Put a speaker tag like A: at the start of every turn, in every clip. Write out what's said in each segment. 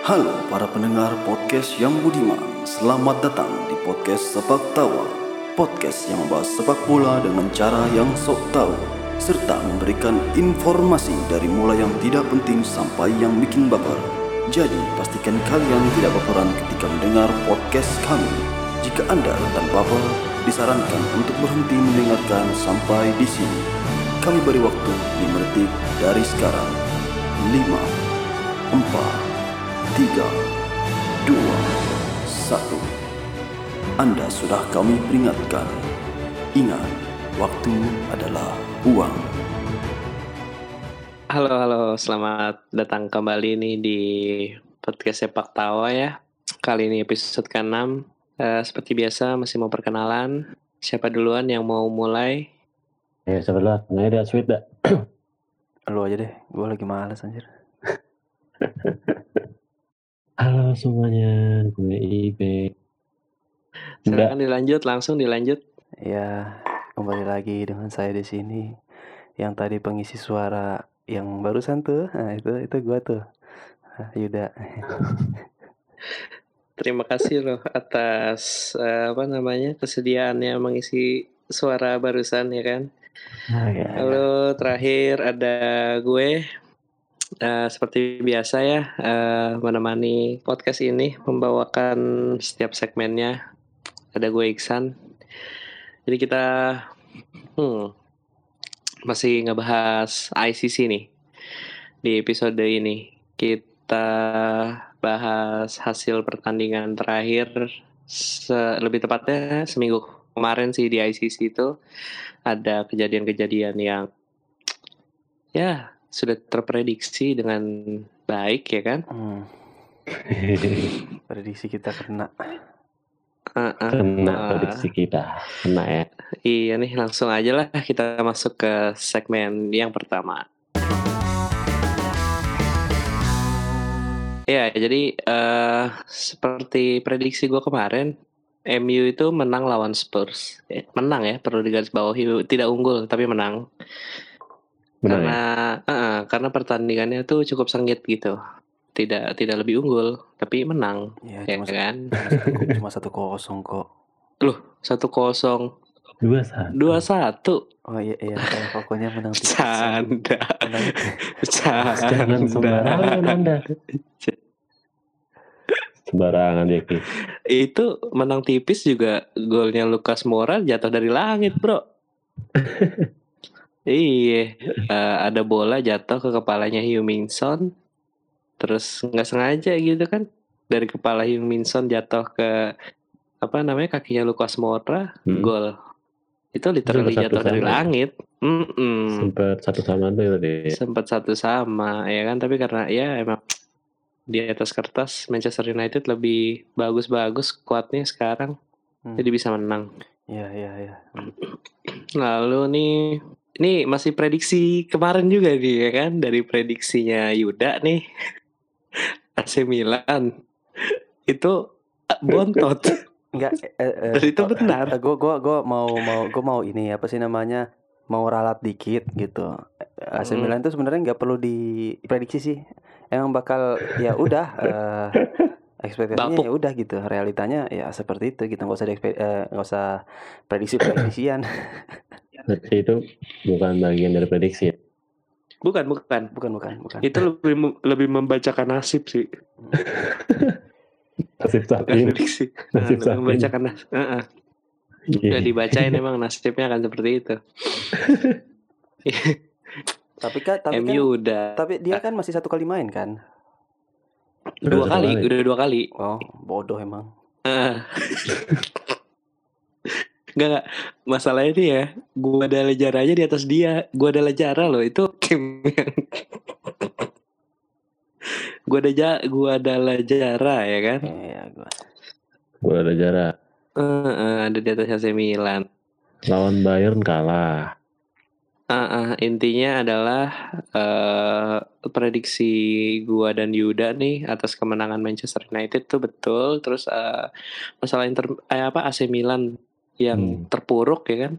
A: Halo para pendengar podcast yang budiman. Selamat datang di podcast Sepak Tawa. Podcast yang membahas sepak bola dengan cara yang sok tahu Serta memberikan informasi dari mulai yang tidak penting sampai yang bikin baper. Jadi pastikan kalian tidak baperan ketika mendengar podcast kami. Jika anda rentan baper, disarankan untuk berhenti mendengarkan sampai di sini. Kami beri waktu 5 detik dari sekarang. 5 4 tiga, dua, satu. Anda sudah kami peringatkan. Ingat, waktu adalah uang.
B: Halo, halo, selamat datang kembali nih di podcast Sepak Tawa ya. Kali ini episode ke-6. Eh, seperti biasa masih mau perkenalan. Siapa duluan yang mau mulai?
C: Ya, sebelah, nggak ada sweet dah.
A: Lu aja deh, gue lagi malas anjir.
C: Halo semuanya, gue Ibe.
B: Silakan dilanjut, langsung dilanjut.
A: Ya, kembali lagi dengan saya di sini. Yang tadi pengisi suara yang barusan tuh, nah itu itu gue tuh. Ah, Yuda.
B: Terima kasih loh atas eh, apa namanya kesediaannya mengisi suara barusan ya kan.
C: ah, ya.
B: Halo, terakhir ada gue. Eh, seperti biasa ya, eh, menemani podcast ini, membawakan setiap segmennya. Ada gue Iksan. Jadi kita hmm, masih ngebahas ICC nih di episode ini. Kita bahas hasil pertandingan terakhir, se- lebih tepatnya seminggu kemarin sih di ICC itu ada kejadian-kejadian yang ya sudah terprediksi dengan baik ya kan.
A: Hmm, prediksi kita kena.
B: Uh, uh,
C: Kena
B: uh,
C: prediksi kita, kena ya.
B: Iya nih langsung aja lah kita masuk ke segmen yang pertama. Ya jadi eh seperti prediksi gue kemarin, MU itu menang lawan Spurs. Eh, menang ya perlu digarisbawahi tidak unggul tapi menang.
C: Benar ya?
B: karena eh, karena pertandingannya tuh cukup sengit gitu. Tidak tidak lebih unggul tapi menang
A: Ya,
B: ya
A: cuma,
B: kan.
A: cuma satu kosong kok.
B: Satu kosong
C: Dua satu.
B: dua satu.
A: Oh iya iya, eh, pokoknya menang tipis.
B: Canda.
A: Menang,
C: Jangan sembarangan anda. Sembarangan ya Ki.
B: Itu menang tipis juga golnya Lukas Moura jatuh dari langit, Bro. iya, eh, ada bola jatuh ke kepalanya Heung Min Son. Terus nggak sengaja gitu kan dari kepala Heung Min Son jatuh ke apa namanya kakinya Lukas Moura,
C: Hmm.
B: gol. Itu literally
C: Satu
B: jatuh dari
C: sama ya?
B: langit. Mm-mm.
C: Sempat satu sama tuh tadi.
B: sempat satu sama ya kan tapi karena ya emang di atas kertas Manchester United lebih bagus-bagus kuatnya sekarang
A: Hmm.
B: jadi bisa menang
A: Iya iya iya.
B: Lalu nih ini masih prediksi kemarin juga nih ya kan dari prediksinya Yuda nih AC Milan itu eh, bontot
A: Enggak, eh, eh,
B: Dan itu
A: oh,
B: benar.
A: eh, gua gua gua mau mau gua mau ini apa sih namanya? Mau ralat dikit gitu. Eh, AC
B: Hmm.
A: Milan itu sebenarnya nggak perlu diprediksi sih. Emang bakal ya udah eh, ekspektasinya
B: Bapuk.
A: ya udah gitu. Realitanya ya seperti itu gitu. Nggak usah eh, nggak usah prediksi-prediksian.
C: Berarti itu bukan bagian dari prediksi ya.
B: bukan bukan
A: bukan bukan bukan.
B: itu lebih lebih membacakan nasib sih
C: Nasib
B: bukan
C: sapi.
B: prediksi
C: Nasib
B: Lebih
C: sapi.
B: membacakan nasib Heeh. Udah dibacain emang nasibnya akan seperti itu.
A: Tapi kan tapi kan
B: MU udah
A: tapi dia kan masih satu kali main kan.
B: Dua
C: Udah
B: kali,
C: satu kali.
B: udah dua kali.
A: Oh, bodoh emang.
B: Heeh. Enggak, enggak. Masalahnya ini ya, gua ada Lejara aja di atas dia. Gua ada Lejara loh, itu tim yang gua ada ja, gua ada Lejara ya kan.
A: Iya, gua.
C: Gue ada jarak.
B: Heeh, ada di atas AC Milan.
C: Lawan Bayern kalah.
B: Ah, ah, intinya adalah eh prediksi gua dan Yuda nih atas kemenangan Manchester United tuh betul. Terus eh, masalah Inter eh, apa AC Milan yang
C: Hmm.
B: terpuruk ya kan?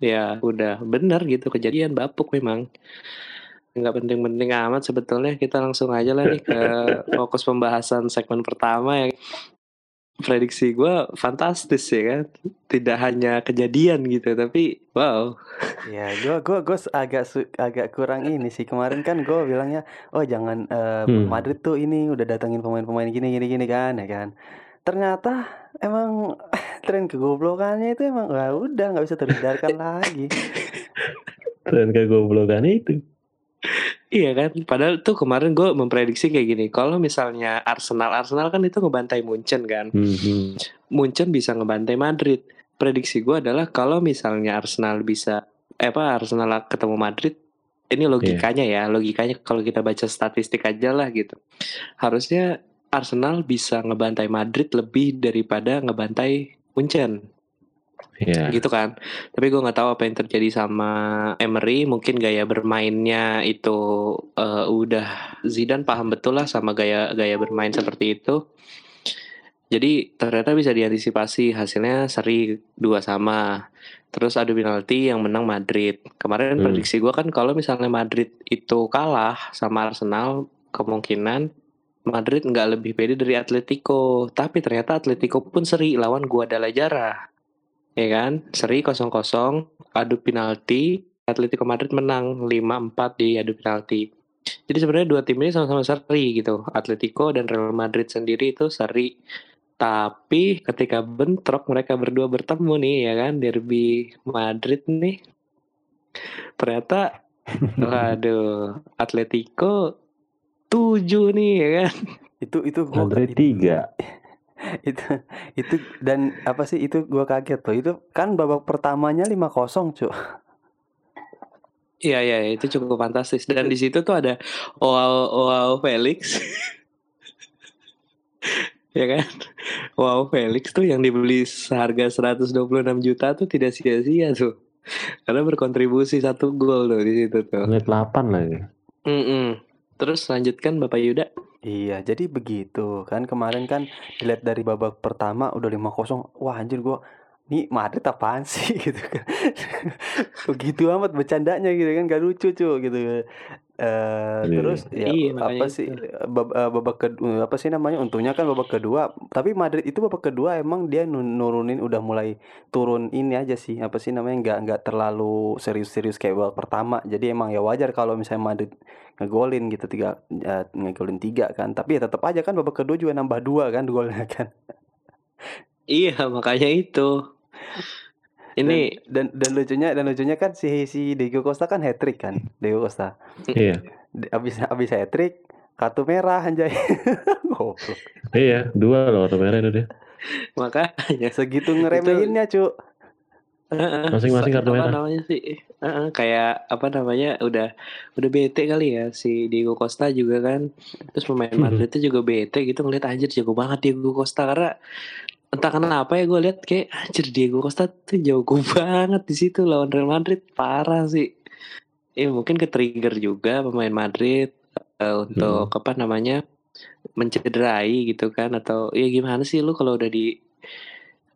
B: Ya udah bener gitu kejadian bapuk memang. nggak penting-penting amat sebetulnya. Kita langsung aja lah nih ke fokus pembahasan segmen pertama ya. Prediksi gue fantastis ya kan. Tidak hanya kejadian gitu, tapi wow.
A: Ya, gue gua gua agak su- agak kurang ini sih. Kemarin kan gue bilangnya, oh jangan eh,
C: Hmm.
A: Madrid tuh ini udah datangin pemain-pemain gini gini gini kan, ya kan. Ternyata emang tren kegoblokannya itu emang wah udah nggak bisa terhindarkan lagi.
C: Dan kegoblokan itu.
B: Iya kan, padahal tuh kemarin gue memprediksi kayak gini. Kalau misalnya Arsenal, Arsenal kan itu ngebantai Munchen kan.
C: Hmm, hmm.
B: Munchen bisa ngebantai Madrid. Prediksi gue adalah kalau misalnya Arsenal bisa, eh apa Arsenal ketemu Madrid, ini logikanya ya, logikanya kalau kita baca statistik aja lah gitu. Harusnya Arsenal bisa ngebantai Madrid lebih daripada ngebantai Munchen
C: Ya.
B: gitu kan. Tapi gue nggak tahu apa yang terjadi sama Emery. Mungkin gaya bermainnya itu eh, udah Zidane paham betul lah sama gaya gaya bermain seperti itu. Jadi ternyata bisa diantisipasi hasilnya seri dua sama. Terus adu penalti yang menang Madrid. Kemarin
C: Hmm.
B: prediksi gue kan kalau misalnya Madrid itu kalah sama Arsenal, kemungkinan Madrid nggak lebih pede dari Atletico. Tapi ternyata Atletico pun seri lawan Guadalajara ya kan? Seri 0-0 adu penalti Atletico Madrid menang 5-4 di adu penalti. Jadi sebenarnya dua tim ini sama-sama seri gitu. Atletico dan Real Madrid sendiri itu seri. Tapi ketika bentrok mereka berdua bertemu nih ya kan? Derby Madrid nih. Ternyata waduh Atletico 7 nih ya kan?
A: Itu itu
C: Madrid
A: itu,
C: tiga.
A: itu itu dan apa sih itu gua kaget tuh. Itu kan babak pertamanya 5-0, Cuk.
B: Iya iya itu cukup fantastis dan di situ tuh ada wow wow Felix ya kan wow Felix tuh yang dibeli seharga 126 juta tuh tidak sia-sia tuh karena berkontribusi satu gol tuh di situ tuh
C: Menit 8 lagi.
B: Mm-mm. terus lanjutkan Bapak Yuda
A: Iya, jadi begitu kan kemarin kan dilihat dari babak pertama udah 5-0. Wah, anjir gua nih Madrid apaan sih gitu kan. Begitu amat bercandanya gitu kan gak lucu cuy gitu. Eh
C: Iya.
A: terus ya
B: Iya,
A: apa sih
B: itu.
A: bab- eh, babak kedua apa sih namanya? Untungnya kan babak kedua, tapi Madrid itu babak kedua emang dia nu- nurunin udah mulai turun ini aja sih, apa sih namanya? nggak nggak terlalu serius-serius kayak babak pertama. Jadi emang ya wajar kalau misalnya Madrid ngegolin gitu tiga eh, ngegolin tiga kan tapi ya tetap aja kan babak kedua juga nambah dua kan golnya kan
B: iya makanya itu ini
A: dan dan lucunya dan lucunya kan si si Diego Costa kan hat trick kan Diego Costa.
C: Iya.
A: Abis abis hat trick kartu merah anjay. Goblok.
C: Iya, dua loh kartu merah itu dia.
B: makanya.
A: Segitu ngeremehinnya cu
C: Masing-masing kartu
B: apa
C: merah.
B: namanya sih? Heeh, kayak apa namanya udah udah bete kali ya si Diego Costa juga kan. Terus pemain Madridnya juga bete gitu ngeliat anjir jago banget Diego Costa. Karena entah kenapa ya gue lihat kayak anjir Diego Costa tuh jago banget di situ lawan Real Madrid. Parah sih. Ya mungkin ke trigger juga pemain Madrid eh, untuk apa namanya mencederai gitu kan atau ya gimana sih lu kalau udah di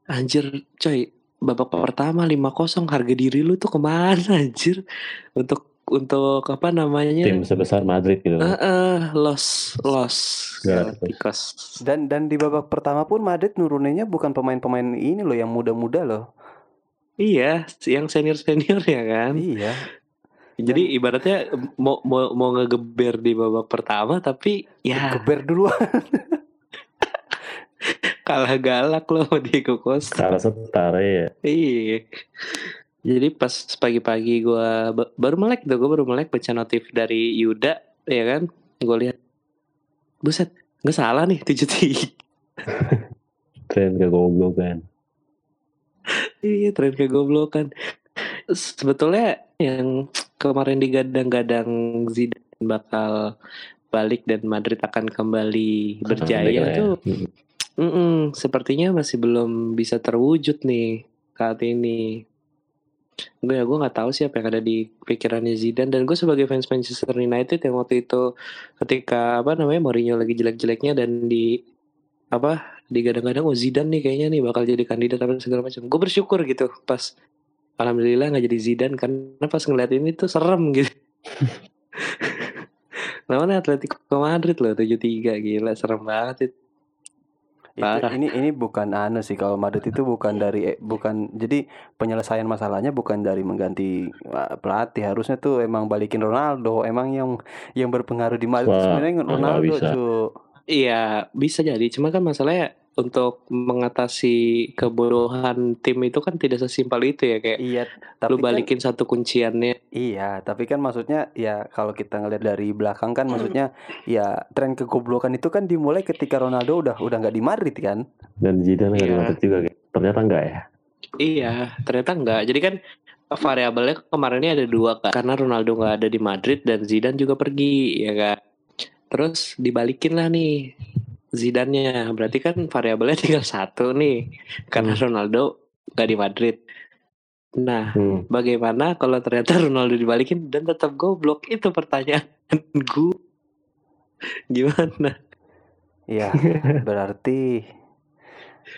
B: anjir coy babak pertama 5-0 harga diri lu tuh ke mana anjir? Untuk untuk apa namanya
C: Tim sebesar Madrid gitu.
B: Eh, eh, loss loss
C: Galacticos.
A: Dan dan di babak pertama pun Madrid nuruninnya bukan pemain-pemain ini loh yang muda-muda loh
B: Iya, yang senior senior ya kan.
A: iya
B: Jadi ibaratnya mau mau mau ngegeber di babak pertama tapi ya
A: geber duluan
B: kalah galak loh Diego Costa.
C: Kalah setara ya.
B: Iya. Jadi pas pagi-pagi gua ba- baru melek tuh, gua baru melek baca notif dari Yuda, ya kan? Gue lihat, buset, nggak salah nih tujuh tiga.
C: Tren kegoblokan.
B: Iya, tren kegoblokan. Sebetulnya yang kemarin digadang-gadang Zidane bakal balik dan Madrid akan kembali berjaya
C: lah ya. Mm.
B: mm-mm, sepertinya masih belum bisa terwujud nih saat ini. Gue ya gue nggak tahu sih apa yang ada di pikirannya Zidane dan gue sebagai fans Manchester United yang waktu itu ketika apa namanya Mourinho lagi jelek-jeleknya dan di apa digadang-gadang oh Zidane nih kayaknya nih bakal jadi kandidat apa segala macam. Gue bersyukur gitu pas alhamdulillah nggak jadi Zidane karena pas ngeliat ini tuh serem gitu. Lawannya Atletico Madrid loh 7-3 gila serem banget itu.
A: Itu ini ini bukan anu sih kalau Madrid itu bukan dari eh, bukan jadi penyelesaian masalahnya bukan dari mengganti uh, pelatih. Harusnya tuh emang balikin Ronaldo emang yang yang berpengaruh di Madrid
C: Wah,
A: sebenarnya Ronaldo
B: Iya, bisa jadi. Cuma kan masalahnya untuk mengatasi kebodohan tim itu kan tidak sesimpel itu ya kayak
A: iya
B: lu
A: tapi kan
B: balikin satu kunciannya.
A: iya tapi kan maksudnya ya kalau kita ngeliat dari belakang kan maksudnya ya tren kegoblokan itu kan dimulai ketika Ronaldo udah udah nggak di Madrid kan
C: Dan Zidane nggak
B: Iya.
C: dimaksud juga. kayak. Ternyata enggak ya.
B: Iya, ternyata enggak. Jadi kan variabelnya kemarin ini ada dua kan. Karena Ronaldo nggak ada di Madrid dan Zidane juga pergi, ya kan. Terus dibalikin lah nih Zidane-nya. Berarti kan variabelnya tinggal satu nih. Karena Ronaldo nggak di Madrid. Nah,
C: Hmm.
B: bagaimana kalau ternyata Ronaldo dibalikin dan tetap goblok? Itu pertanyaan gue. Gimana?
A: Iya berarti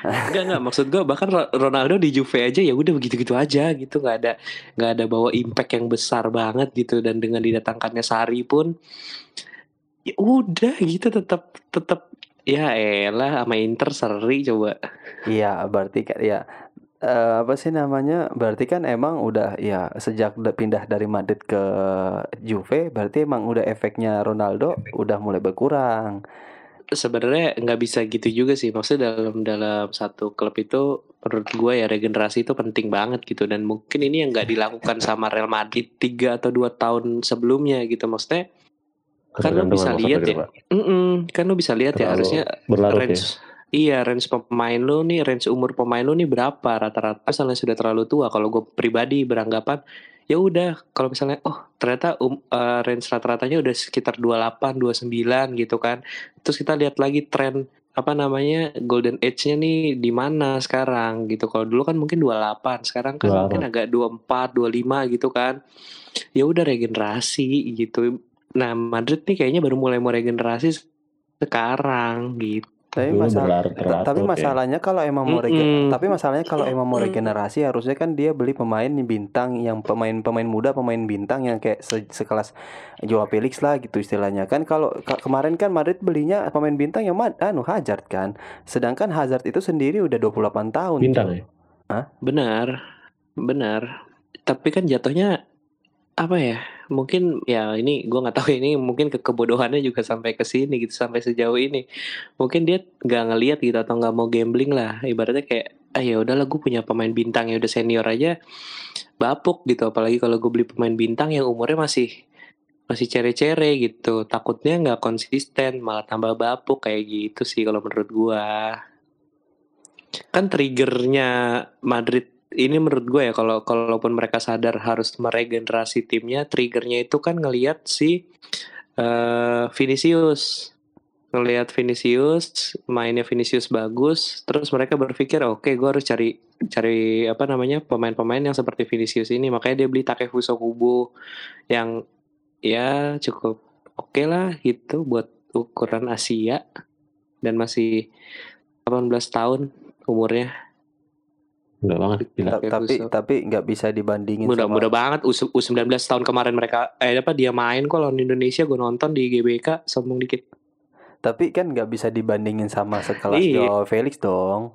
B: Enggak enggak maksud gue bahkan Ro- Ronaldo di Juve aja ya udah begitu-gitu aja gitu nggak ada nggak ada bawa impact yang besar banget gitu dan dengan didatangkannya Sari pun ya udah gitu tetap tetap ya elah sama Inter seri coba
A: Iya, berarti kan ya eh, apa sih namanya? Berarti kan emang udah ya sejak pindah dari Madrid ke Juve, berarti emang udah efeknya Ronaldo udah mulai berkurang.
B: sebenarnya nggak bisa gitu juga sih maksudnya dalam dalam satu klub itu menurut gue ya regenerasi itu penting banget gitu dan mungkin ini yang nggak dilakukan sama Real Madrid tiga atau dua tahun sebelumnya gitu maksudnya kan lo
C: Tergantung
B: bisa lihat ya
C: Pak.
B: Mm-mm, kan lo bisa lihat ya harusnya
C: berlarut ya.
B: range iya range pemain lo nih range umur pemain lo nih berapa rata-rata misalnya sudah terlalu tua kalau gue pribadi beranggapan ya udah kalau misalnya oh ternyata um, eh, range rata-ratanya udah sekitar 28 29 gitu kan terus kita lihat lagi tren apa namanya golden age-nya nih di mana sekarang gitu kalau dulu kan mungkin 28 sekarang kan
C: 28.
B: mungkin agak 24 25 gitu kan ya udah regenerasi gitu nah Madrid nih kayaknya baru mulai mau regenerasi sekarang gitu
A: Tapi
C: Dulu
A: masalah
C: terlarut
A: tapi
C: ya.
A: masalahnya kalau emang mau rege-
B: Mm-mm.
A: tapi masalahnya kalau emang mau regenerasi harusnya kan dia beli pemain bintang yang pemain-pemain muda, pemain bintang yang kayak se- sekelas Joao Felix lah gitu istilahnya. Kan kalau ka- kemarin kan Madrid belinya pemain bintang yang mad anu Hazard kan. Sedangkan Hazard itu sendiri udah 28 tahun.
C: Bintang ya.
B: Benar, benar. Tapi kan jatuhnya apa ya? Mungkin ya ini gua nggak tahu ini mungkin ke kebodohannya juga sampai ke sini gitu sampai sejauh ini. Mungkin dia nggak ngelihat gitu atau nggak mau gambling lah. Ibaratnya kayak ah ya udahlah gue punya pemain bintang yang udah senior aja bapuk gitu. Apalagi kalau gue beli pemain bintang yang umurnya masih masih cere-cere gitu. Takutnya nggak konsisten malah tambah bapuk kayak gitu sih kalau menurut gua kan triggernya Madrid ini menurut gue ya kalau kalaupun mereka sadar harus meregenerasi timnya triggernya itu kan ngelihat si eh Vinicius. Ngelihat Vinicius mainnya Vinicius bagus terus mereka berpikir oke gue harus cari cari apa namanya pemain-pemain yang seperti Vinicius ini. Makanya dia beli Takefusa Kubo yang ya cukup oke lah gitu buat ukuran Asia dan masih 18 tahun umurnya
C: Enggak banget gila.
A: Tapi tapi nggak bisa dibandingin
B: mudah
A: sama
B: mudah banget U, U19 tahun kemarin mereka eh apa dia main kok lawan Indonesia gue nonton di GBK sombong dikit
A: tapi kan nggak bisa dibandingin sama sekelas
B: Iya.
A: Joao Felix dong.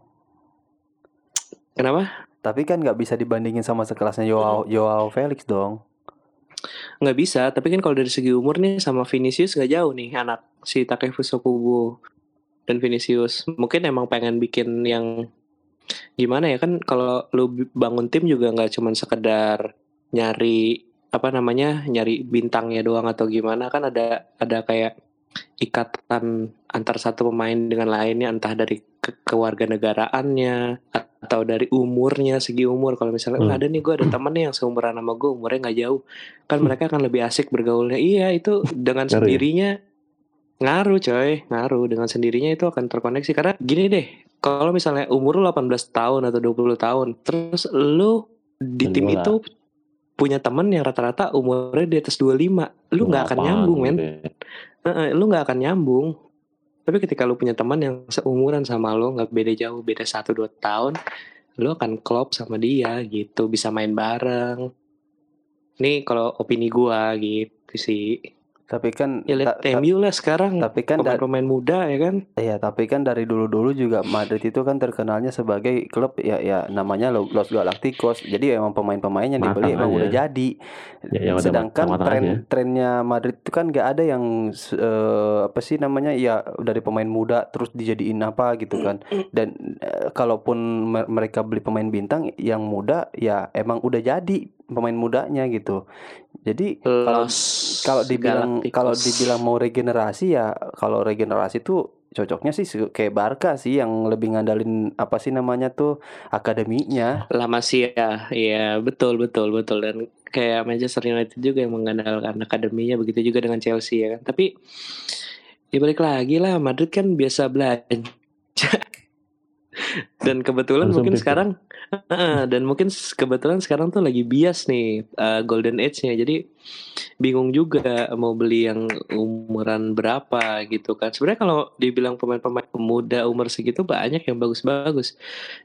B: kenapa
A: Tapi kan nggak bisa dibandingin sama sekelasnya Joao Joao Felix dong.
B: nggak bisa tapi kan kalau dari segi umur nih sama Vinicius nggak jauh nih anak si Takefusa Kubo dan Vinicius mungkin emang pengen bikin yang gimana ya kan kalau lu bangun tim juga nggak cuman sekedar nyari apa namanya nyari bintangnya doang atau gimana kan ada ada kayak ikatan antar satu pemain dengan lainnya entah dari ke kewarganegaraannya atau dari umurnya segi umur. Kalau misalnya
C: Hmm.
B: "Wah, ada nih gue ada temen yang seumuran sama gue umurnya nggak jauh. Kan mereka akan lebih asik bergaulnya. Iya itu dengan
C: Ngaruh ya?
B: sendirinya ngaruh coy ngaruh. Dengan sendirinya itu akan terkoneksi. Karena gini deh kalau misalnya umur lu 18 tahun atau 20 tahun terus lu di tim itu punya temen yang rata-rata umurnya di atas 25 lu nggak akan nyambung men.
C: gitu ya.
B: Heeh, lu nggak akan nyambung. Tapi ketika lu punya teman yang seumuran sama lu nggak beda jauh beda 1-2 tahun lu akan klop sama dia gitu bisa main bareng. Nih kalau opini gua gitu sih
A: Tapi kan
B: Ya lihat
A: ta- ta-
B: MU lah sekarang
A: tapi kan
B: pemain-pemain muda ya kan.
A: Iya, tapi kan dari dulu-dulu juga Madrid itu kan terkenalnya sebagai klub ya ya namanya Lo- Los Galacticos. Jadi emang pemain-pemain yang dibeli emang
C: aja.
A: udah jadi.
C: Ya, udah
A: Sedangkan tren
C: aja.
A: trennya Madrid itu kan nggak ada yang eh, apa sih namanya ya dari pemain muda terus dijadiin apa gitu kan. Dan eh, kalaupun me- mereka beli pemain bintang yang muda ya emang udah jadi pemain mudanya gitu. Jadi kalau kalau dibilang kalau dibilang mau regenerasi ya kalau regenerasi tuh cocoknya sih kayak Barca sih yang lebih ngandalin apa sih namanya tuh akademinya.
B: La Masia, ya betul betul betul dan kayak Manchester United juga yang mengandalkan akademinya begitu juga dengan Chelsea ya kan. Tapi ya balik lagi lah Madrid kan biasa belanja. Dan kebetulan mungkin
C: Konsumtif ya?
B: sekarang Heeh, dan mungkin kebetulan sekarang tuh lagi bias nih uh, Golden Age-nya. Jadi bingung juga mau beli yang umuran berapa gitu kan. Sebenarnya kalau dibilang pemain-pemain muda umur segitu banyak yang bagus-bagus.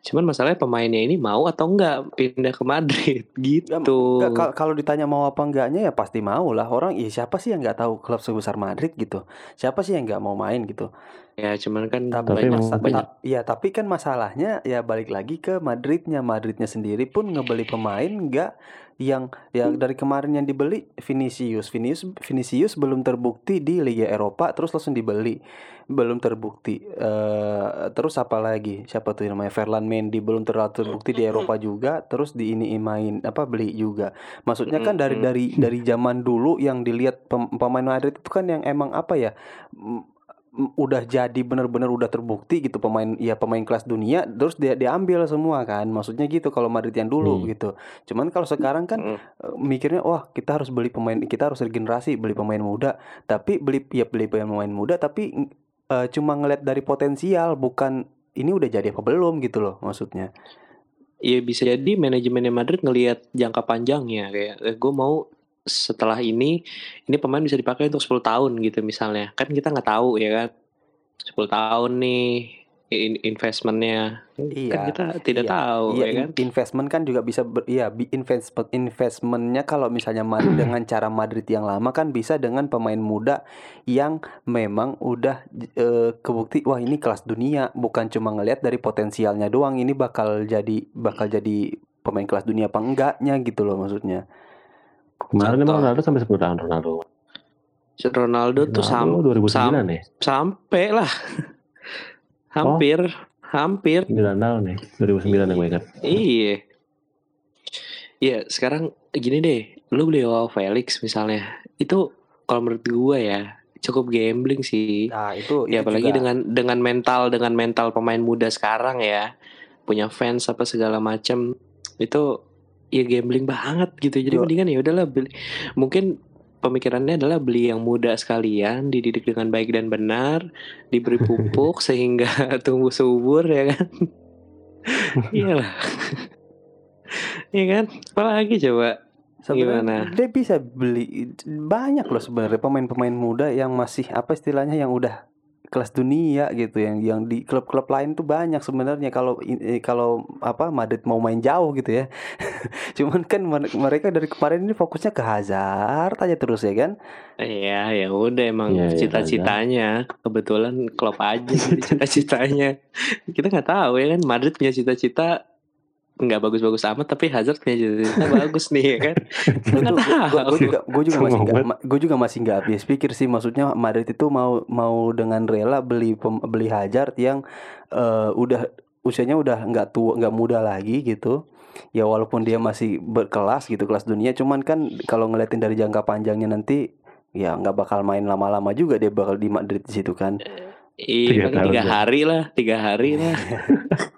B: Cuman masalahnya pemainnya ini mau atau enggak pindah ke Madrid gitu.
A: Kal- kalau ditanya mau apa enggaknya ya pasti mau lah orang. Ya siapa sih yang nggak tahu klub sebesar Madrid gitu? Siapa sih yang nggak mau main gitu?
B: Ya cuman kan
A: Tapi,
B: banyak,
A: masa-
B: banyak
A: ta- iya tapi kan masalahnya ya balik lagi ke Madridnya. Madridnya sendiri pun ngebeli pemain nggak yang yang dari kemarin yang dibeli Vinicius. Vinicius Vinicius belum terbukti di Liga Eropa terus langsung dibeli. Belum terbukti. Eh terus apa lagi? Siapa tuh namanya Ferland Mendy belum terlalu terbukti di Eropa juga terus di ini main apa beli juga. Maksudnya kan dari dari dari zaman dulu yang dilihat pem- pemain Madrid itu kan yang emang apa ya? m- udah jadi bener-bener udah terbukti gitu pemain ya pemain kelas dunia terus dia diambil semua kan maksudnya gitu kalau Madrid yang dulu
C: Hmm.
A: gitu cuman kalau sekarang kan
B: Mm.
A: eh, mikirnya wah kita harus beli pemain kita harus regenerasi beli pemain muda tapi beli ya beli pemain muda tapi eh, cuma ngeliat dari potensial bukan ini udah jadi apa belum gitu loh maksudnya
B: ya bisa jadi manajemennya Madrid ngelihat jangka panjangnya kayak eh, gue mau setelah ini ini pemain bisa dipakai untuk 10 tahun gitu misalnya. Kan kita nggak tahu ya kan? 10 tahun nih in- investmentnya. Kan
A: Iya,
B: kita tidak
A: iya,
B: tahu
A: Iya,
B: ya kan?
A: in- investment kan juga bisa ber, iya bi- invest investmentnya kalau misalnya Madrid dengan cara Madrid yang lama kan bisa dengan pemain muda yang memang udah eh, kebukti wah ini kelas dunia. Bukan cuma ngelihat dari potensialnya doang ini bakal jadi bakal jadi pemain kelas dunia apa enggaknya gitu loh maksudnya.
C: Kemarin
B: Contoh.
C: emang Ronaldo sampai 10 tahun Ronaldo.
B: Ronaldo tuh sam
C: Ronaldo 2009
B: sam-
C: ya.
B: sampai lah hampir hampir
C: 9 tahun ya. 2009 yang gue ingat.
B: Iya. Iya, sekarang gini deh, lu beli Joao Felix misalnya, itu kalau menurut gua ya cukup gambling sih.
A: Nah, itu
B: Ya
A: itu
B: apalagi
A: juga.
B: dengan dengan mental dengan mental pemain muda sekarang ya, punya fans apa segala macam itu ya gambling banget gitu. Jadi
A: Yo.
B: mendingan ya udahlah beli. Mungkin pemikirannya adalah beli yang muda sekalian, dididik dengan baik dan benar, diberi pupuk sehingga tumbuh subur ya kan. Iyalah. Iya kan? Apalagi coba?
A: Sebenarnya dia bisa beli banyak loh sebenarnya pemain-pemain muda yang masih apa istilahnya yang udah kelas dunia gitu yang yang di klub-klub lain tuh banyak sebenarnya kalau kalau apa Madrid mau main jauh gitu ya. Cuman kan mer- mereka dari kemarin ini fokusnya ke Hazard aja terus ya kan.
B: Iya, ya udah emang
C: iya,
B: cita-citanya. Kebetulan klub aja cita-citanya. Kita nggak tahu ya kan Madrid punya cita-cita nggak bagus-bagus amat tapi Hazard punya cita-cita bagus nih ya kan.
A: Gue juga gue juga masih nggak gue juga masih nggak habis pikir sih maksudnya Madrid itu mau mau dengan rela beli pem- beli Hazard yang eh, udah usianya udah nggak tua nggak muda lagi gitu ya walaupun dia masih berkelas gitu kelas dunia cuman kan kalau ngeliatin dari jangka panjangnya nanti ya nggak bakal main lama-lama juga dia bakal di Madrid di situ kan
B: Iya,
C: Tiga tahun
B: tiga
C: ya.
B: hari lah, tiga hari lah.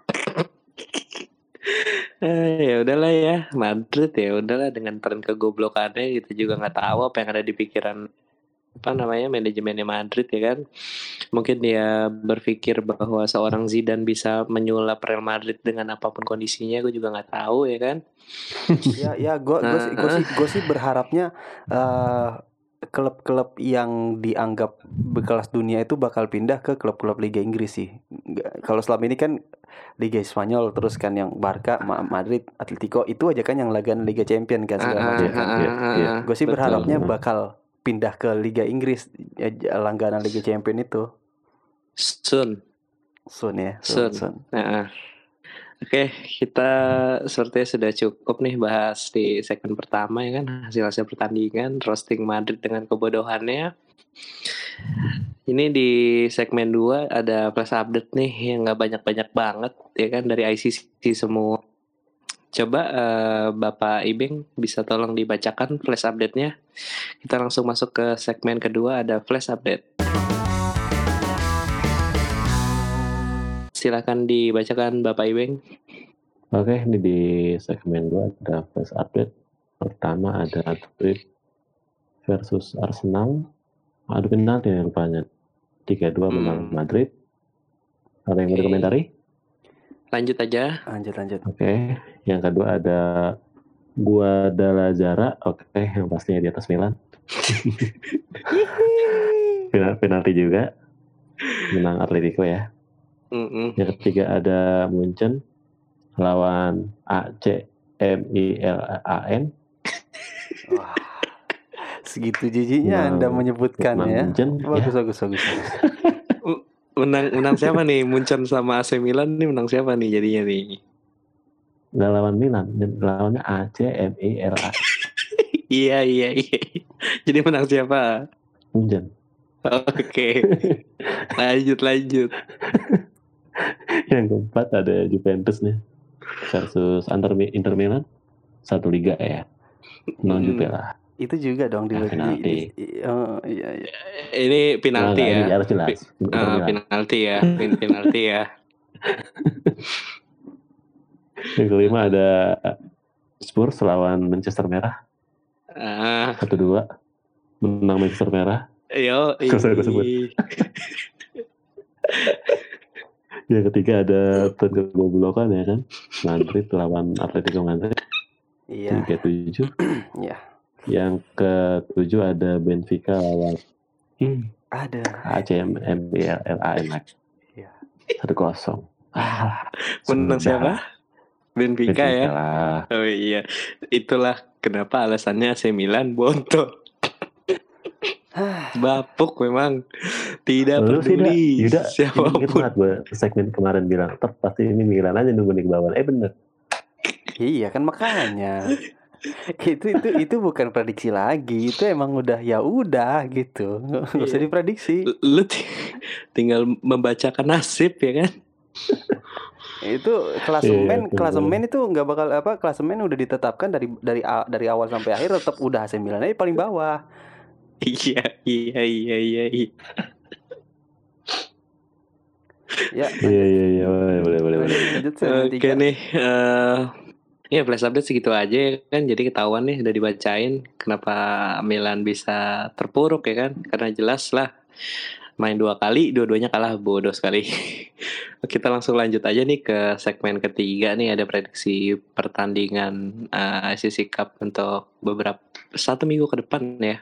B: Eh, ya udahlah ya, Madrid ya udahlah dengan tren kegoblokannya kita juga nggak tahu apa yang ada di pikiran apa namanya manajemennya Madrid ya kan. Mungkin dia berpikir bahwa seorang Zidane bisa menyulap Real Madrid dengan apa pun kondisinya, gue juga nggak tahu ya kan.
A: ya ya gue gue sih gue sih, berharapnya eh, klub-klub yang dianggap berkelas dunia itu bakal pindah ke klub-klub Liga Inggris sih. Kalau selama ini kan Liga Spanyol terus kan yang Barca, Ma- Madrid, Atletico itu aja kan yang lagan Liga Champion kan segala
C: ah,
A: macam
C: ah,
A: kan.
C: iya, iya.
A: Gue sih
B: Betul.
A: berharapnya bakal pindah ke Liga Inggris ya, langganan Liga Champion itu.
B: Sun.
A: Sun ya,
B: Sun.
A: Sun. Sun.
B: Nah, Oke, kita sepertinya sudah cukup nih bahas di segmen pertama ya kan hasil-hasil pertandingan roasting Madrid dengan kebodohannya. Ini di segmen 2 ada flash update nih yang nggak banyak-banyak banget ya kan dari ICC semua. Coba eh, Bapak Ibing bisa tolong dibacakan flash update-nya. Kita langsung masuk ke segmen kedua ada flash update. Silakan dibacakan Bapak Ibing.
C: Oke, ini di segmen 2 ada flash update. Pertama ada Madrid versus Arsenal. Adu penalti rupanya. 3-2 menang
B: Hmm.
C: Madrid. Ada yang mau
B: Oke.
C: dikomentari?
B: Lanjut aja.
A: Lanjut lanjut.
C: Oke, yang kedua ada Guadalajara. Oke, yang pastinya di atas Milan. Penal- Penalti juga. Menang Atletico ya.
B: Mm-mm.
C: Yang ketiga ada Munchen lawan AC MILAN.
A: Wah. Segitu jijinya Anda menyebutkannya ya.
C: Munchen ya.
A: Bagus bagus bagus. bagus.
B: Menang menang siapa nih? Munchen sama AC Milan nih menang siapa nih jadinya nih?
C: Nggak lawan Milan, lawannya AC MILAN.
B: Iya iya iya. Jadi menang siapa?
C: Munchen.
B: Oke. lanjut lanjut.
C: Yang keempat ada Juventus nih versus Inter, Inter Milan. Satu liga ya. Non
B: Hmm.
C: Juve lah.
A: Itu juga dong di
C: Nah, penalti.
A: i- i- oh, iya, iya.
B: Ini penalti
C: Nah,
B: ya.
C: Ini harus jelas.
B: Ah, penalti ya. Penalti ya.
C: Yang kelima ada Spurs lawan Manchester Merah.
B: Ah,
C: Satu dua. Menang Manchester Merah.
B: yo.
C: Gue sebut. Yang ketiga ada turn keboblokan ya kan. Madrid lawan Atletico Madrid.
A: Iya.
C: Tiga tujuh.
A: Iya.
C: Yang ketujuh ada Benfica lawan hmm,
A: Ada.
C: ACM MBLAN lagi.
A: Iya.
C: Satu kosong. Ah,
B: Menang siapa? Benfica ya.
C: lah.
B: Oh iya. Itulah kenapa alasannya AC Milan bontot. Bapuk memang tidak
C: Lu sih,
B: peduli
C: Dak. Yuda, Ingat
B: siapa pun.
C: banget gue segmen kemarin bilang, "Ter, pasti ini Milan aja nunggu di bawah. Eh bener.
A: Iya kan makanya. itu itu itu bukan prediksi lagi. Itu emang udah ya udah gitu. Nggak usah
B: Iya.
A: diprediksi.
B: Lu ti- tinggal membacakan nasib ya kan?
A: Itu klasemen
C: Iya,
A: klasemen itu nggak bakal apa klasemen udah ditetapkan dari dari dari awal sampai akhir tetap udah AC Milan aja paling bawah.
B: Iya, iya, iya, iya. iya.
A: Ya.
C: Iya iya iya boleh boleh boleh. boleh.
B: Oke
A: tiga.
B: nih, eh ya flash update segitu aja ya kan. Jadi ketahuan nih udah dibacain kenapa Milan bisa terpuruk ya kan? Karena jelas lah main dua kali, dua-duanya kalah bodoh sekali. Kita langsung lanjut aja nih ke segmen ketiga nih ada prediksi pertandingan eh, ICC Cup untuk beberapa satu minggu ke depan ya.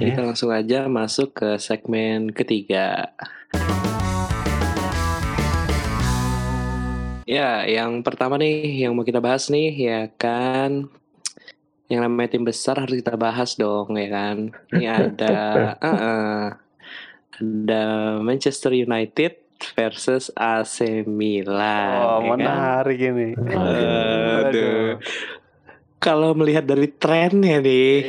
B: Jadi
C: Ya.
B: kita langsung aja masuk ke segmen ketiga. Ya, yang pertama nih yang mau kita bahas nih ya kan yang namanya tim besar harus kita bahas dong ya kan. Ini ada eh, eh, ada Manchester United versus AC Milan.
A: Oh,
B: ya kan?
A: menarik ini.
B: Aduh. Kalau melihat dari trennya nih,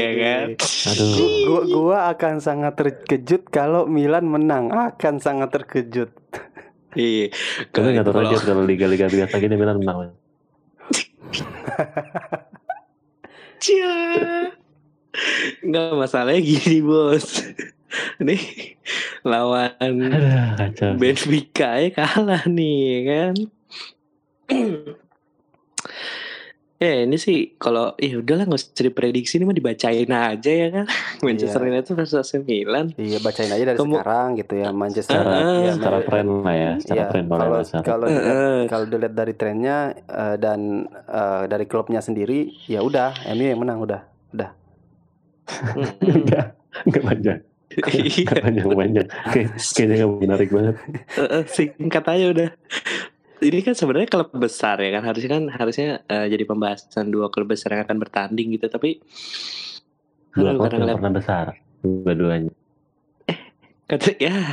B: ya kan.
C: Aduh.
A: Gua, gua akan sangat terkejut kalau Milan menang. Akan sangat terkejut.
B: Iya.
C: Tapi nggak tahu
B: Kalau-
C: liga-liga biasa gini Milan menang.
B: Cia. Nggak masalahnya gini bos. Nih lawan. Benfica ya kalah nih ya kan. Ya ini sih kalau ya udahlah nggak usah diprediksi ini mah dibacain aja ya kan. Manchester United versus AC Milan.
A: Iya bacain aja dari
B: Kamu-
A: sekarang gitu ya Manchester.
C: Secara,
B: Ah,
A: ya,
C: secara
A: Ma-
C: tren lah ya, secara
A: Iya,
C: tren boleh
A: kalau
C: bahasa.
A: kalau dilihat,
B: Heeh.
A: kalau dilihat dari trennya eh, dan eh, dari klubnya sendiri ya udah MU yang menang udah udah.
C: Enggak, enggak panjang.
B: Iya.
C: Enggak panjang-panjang. Kayak, kayaknya nggak menarik banget.
B: Heeh, singkat aja udah. Ini kan sebenarnya klub besar ya kan harusnya kan harusnya eh, jadi pembahasan dua klub besar yang akan bertanding gitu tapi
C: Dua
B: Lu
C: klub yang pernah besar. Dua-duanya.
B: kata ya.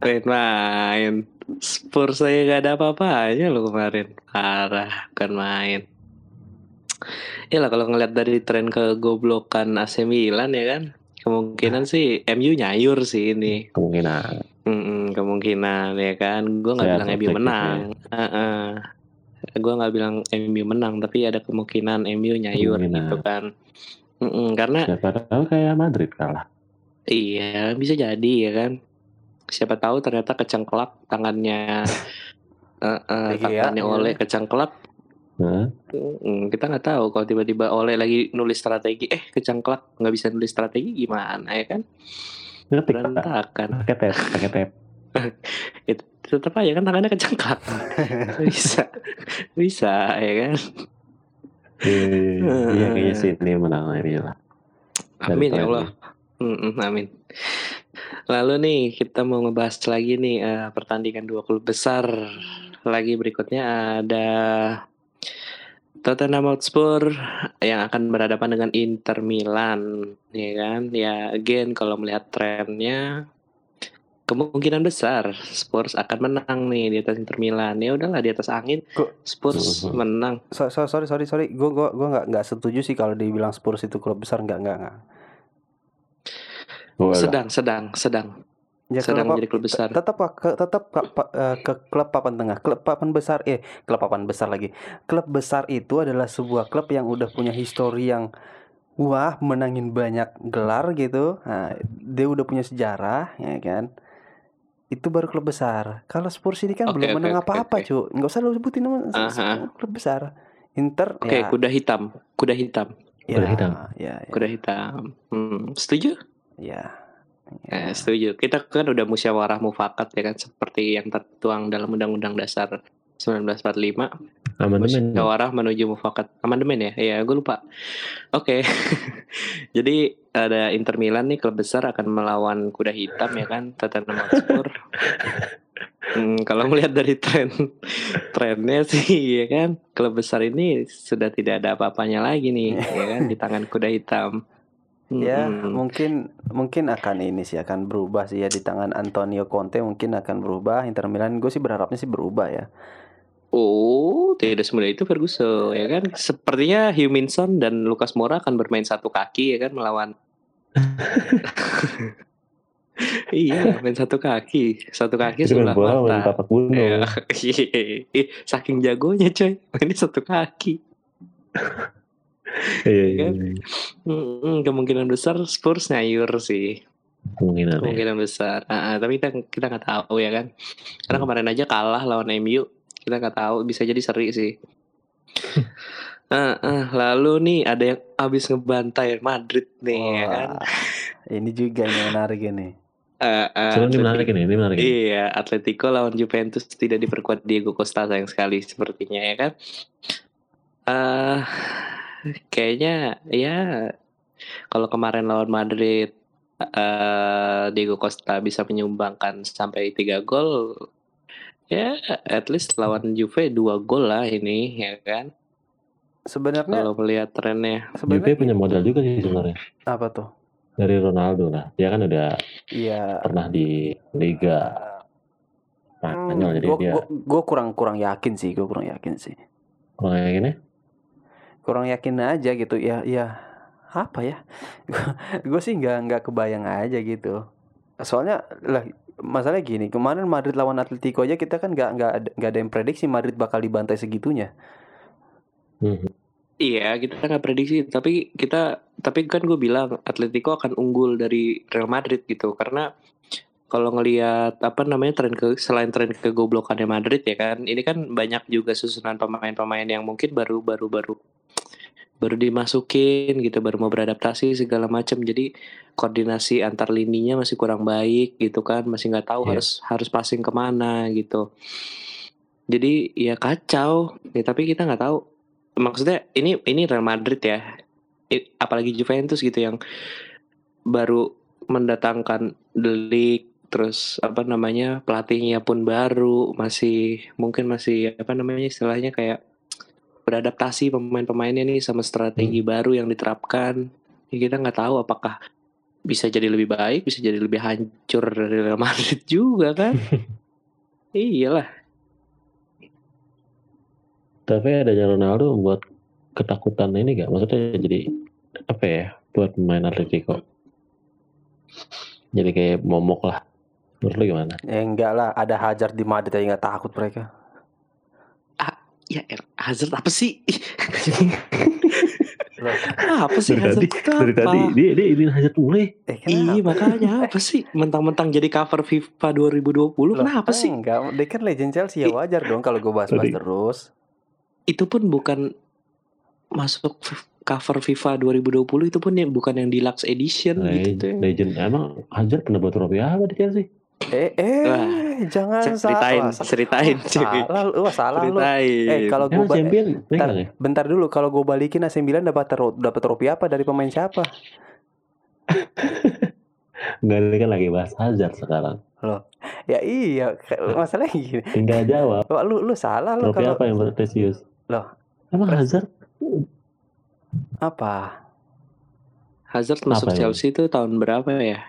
B: Main-main. Spurs saya gak ada apa-apanya lo kemarin. Parah, bukan main. Ya lah kalau ngeliat dari tren kegoblokan AC Milan ya kan, kemungkinan sih MU nyayur sih ini.
C: Kemungkinan.
B: Mm-mm, kemungkinan ya kan. Gue nggak
C: Sehat
B: bilang MU
C: objektif
B: menang. Heeh. Gue nggak bilang MU menang, tapi ada kemungkinan MU nyayur
C: Kemungkinan.
B: gitu kan. Mm-mm, karena
C: Ya padahal kayak Madrid kalah.
B: Iya, bisa jadi ya kan. Siapa tahu ternyata kecengklak tangannya eh, eh, tangannya
A: iya.
B: oleh kecengklak.
C: Nah,
B: Mm, kita nggak tahu kalau tiba-tiba oleh lagi nulis strategi, eh kecengklak nggak bisa nulis strategi gimana ya kan?
C: Ngetik.
B: Berantakan.
C: Pakai tab, pakai tab.
B: Itu tetap aja kan tangannya kecengklak. bisa, bisa ya kan?
C: Iya, iya, iya. Iya, kayaknya sih ini menang ini lah.
B: Amin ya Allah. Mm-mm, amin. Lalu nih kita mau ngebahas lagi nih eh, pertandingan dua klub besar. Lagi berikutnya ada Tottenham Hotspur yang akan berhadapan dengan Inter Milan, ya kan? Ya, again kalau melihat trennya kemungkinan besar Spurs akan menang nih di atas Inter Milan. Ya udahlah di atas angin
A: Kok-
B: Spurs menang.
A: So, so- sorry sorry sorry, gue gua gua nggak nggak setuju sih kalau dibilang Spurs itu klub besar nggak nggak nggak.
B: Sedang, sedang, sedang.
A: Ya,
B: Sedang
A: klub-
B: menjadi klub besar.
A: Tetap Pak, ke, tetap ke, eh, ke klub papan tengah, klub papan besar, eh klub papan besar lagi. Klub besar itu adalah sebuah klub yang udah punya histori yang wah menangin banyak gelar gitu. Nah, dia udah punya sejarah, ya kan. Itu baru klub besar. Kalau Spurs ini kan
B: Oke,
A: belum
B: oke,
A: menang apa-apa,
B: oke.
A: cu. Nggak usah lu sebutin nama
B: Aha.
A: klub besar. Inter,
B: Oke,
A: ya,
B: kuda hitam, kuda hitam,
A: ya,
C: Kuda hitam.
A: ya, ya,
B: kuda hitam. Hmm, setuju?
A: ya.
B: Eh, setuju. Kita kan udah musyawarah mufakat ya kan seperti yang tertuang dalam Undang-Undang Dasar 1945.
C: Amandemen.
B: Musyawarah menuju mufakat. Amandemen ya? Iya, gue lupa. Oke. Jadi ada Inter Milan nih klub besar akan melawan kuda hitam ya kan, Tottenham Hotspur. Hmm, kalau melihat dari tren trennya sih ya kan, klub besar ini sudah tidak ada apa-apanya lagi nih ya kan di tangan kuda hitam.
A: Ya,
B: Mm-mm.
A: mungkin mungkin akan ini sih akan berubah sih ya di tangan Antonio Conte mungkin akan berubah. Inter Milan gue sih berharapnya sih berubah ya.
B: Oh, tidak semudah itu Ferguson ya kan. Sepertinya Huminson dan Lucas Moura akan bermain satu kaki ya kan melawan. iya, main satu kaki, satu kaki
C: main
B: sebelah
C: bola
B: mata.
C: tapak.
B: Iya, saking jagonya coy, ini satu kaki.
C: Iya, iya,
B: kan?
C: iya.
B: Kemungkinan besar Spurs nyayur sih,
C: Kemungkinan ya.
B: kemungkinan besar. Ah, ah, tapi kita kita nggak tahu ya kan, karena
C: Hmm.
B: kemarin aja kalah lawan MU, kita nggak tahu bisa jadi seri sih. Ah, ah, lalu nih ada yang habis ngebantai Madrid nih ya kan.
A: Wah, ini juga yang menarik ini.
B: Ah,
C: Sebenarnya ini menarik ini, ini menarik ini.
B: Iya, Atletico lawan Juventus tidak diperkuat Diego Costa sayang sekali sepertinya ya kan. eh kayaknya ya kalau kemarin lawan Madrid eh Diego Costa bisa menyumbangkan sampai tiga gol ya at least lawan Juve dua gol lah ini ya kan
A: Sebenarnya
B: kalau melihat trennya
C: Juve punya modal juga sih sebenarnya.
A: apa tuh?
C: Dari Ronaldo lah. Dia kan udah
A: Iya.
C: pernah di Liga Spanyol jadi
A: gue
C: dia
A: kurang kurang yakin sih, gue kurang yakin sih.
C: kurang kayak gini.
A: Kurang yakin aja gitu ya, ya apa ya? gue sih nggak nggak kebayang aja gitu. Soalnya lah masalahnya gini, kemarin Madrid lawan Atletico aja kita kan nggak nggak ada, nggak ada yang prediksi Madrid bakal dibantai segitunya.
C: Mhm.
B: Iya, kita nggak prediksi, tapi kita tapi kan gue bilang Atletico akan unggul dari Real Madrid gitu karena kalau ngelihat apa namanya tren ke selain tren kegoblokannya Madrid ya kan, ini kan banyak juga susunan pemain-pemain yang mungkin baru baru baru baru dimasukin gitu, baru mau beradaptasi segala macam. Jadi koordinasi antar lininya masih kurang baik gitu kan, masih nggak tahu
C: Iya.
B: harus harus passing ke mana gitu. Jadi ya kacau, ya tapi kita nggak tahu maksudnya ini ini Real Madrid ya apalagi Juventus gitu yang baru mendatangkan Delik terus apa namanya pelatihnya pun baru masih mungkin masih apa namanya istilahnya kayak beradaptasi pemain-pemainnya nih sama strategi baru yang diterapkan. Ya, kita nggak tahu apakah bisa jadi lebih baik, bisa jadi lebih hancur dari Real Madrid juga kan? Iyalah.
C: Tapi adanya Ronaldo membuat ketakutan ini gak? Maksudnya jadi apa ya buat pemain Atletico? Jadi kayak momok lah. Menurut lu gimana?
A: Ya enggak lah, ada Hazard di Madrid aja nggak takut mereka.
B: Ya Er- Hazard apa sih? Apa sih
C: Dari
B: Hazard
C: tadi,
B: itu
C: dari tadi dia dia ini Hazard mulai.
A: eh
B: Iya
A: kenapa?
B: makanya apa sih mentang-mentang jadi cover FIFA 2020
A: Loh,
B: kenapa sih?
A: Enggak, dia kan legend Chelsea ya wajar dong kalau gue bahas-bahas terus.
B: Itu pun bukan masuk cover FIFA 2020 itu pun yang bukan yang deluxe edition gitu.
C: Legend, legend. Emang Hazard pernah buat trofi apa di Chelsea?
A: Eh, eh,
B: Wah,
A: jangan
B: Ceritain,
A: salah.
B: ceritain, cuy.
A: Salah lu, wah salah lu.
B: Ceritain.
A: Eh, kalau gue
C: Emang champion
A: bentar,
C: ya?
A: bentar dulu kalau gue balikin AC Milan dapat tro- dapat trofi apa dari pemain siapa?
C: Enggak ini kan lagi bahas Hazard sekarang.
A: Ya iya, masalahnya gini.
C: Tinggal jawab.
A: Wah, lu lu salah lu
C: Trofi
A: kalau
C: apa yang prestisius?
A: Loh.
C: Emang
A: Pres-
C: Hazard
A: apa?
B: Hazard masuk
C: Apa emang?
B: Chelsea itu tahun berapa ya?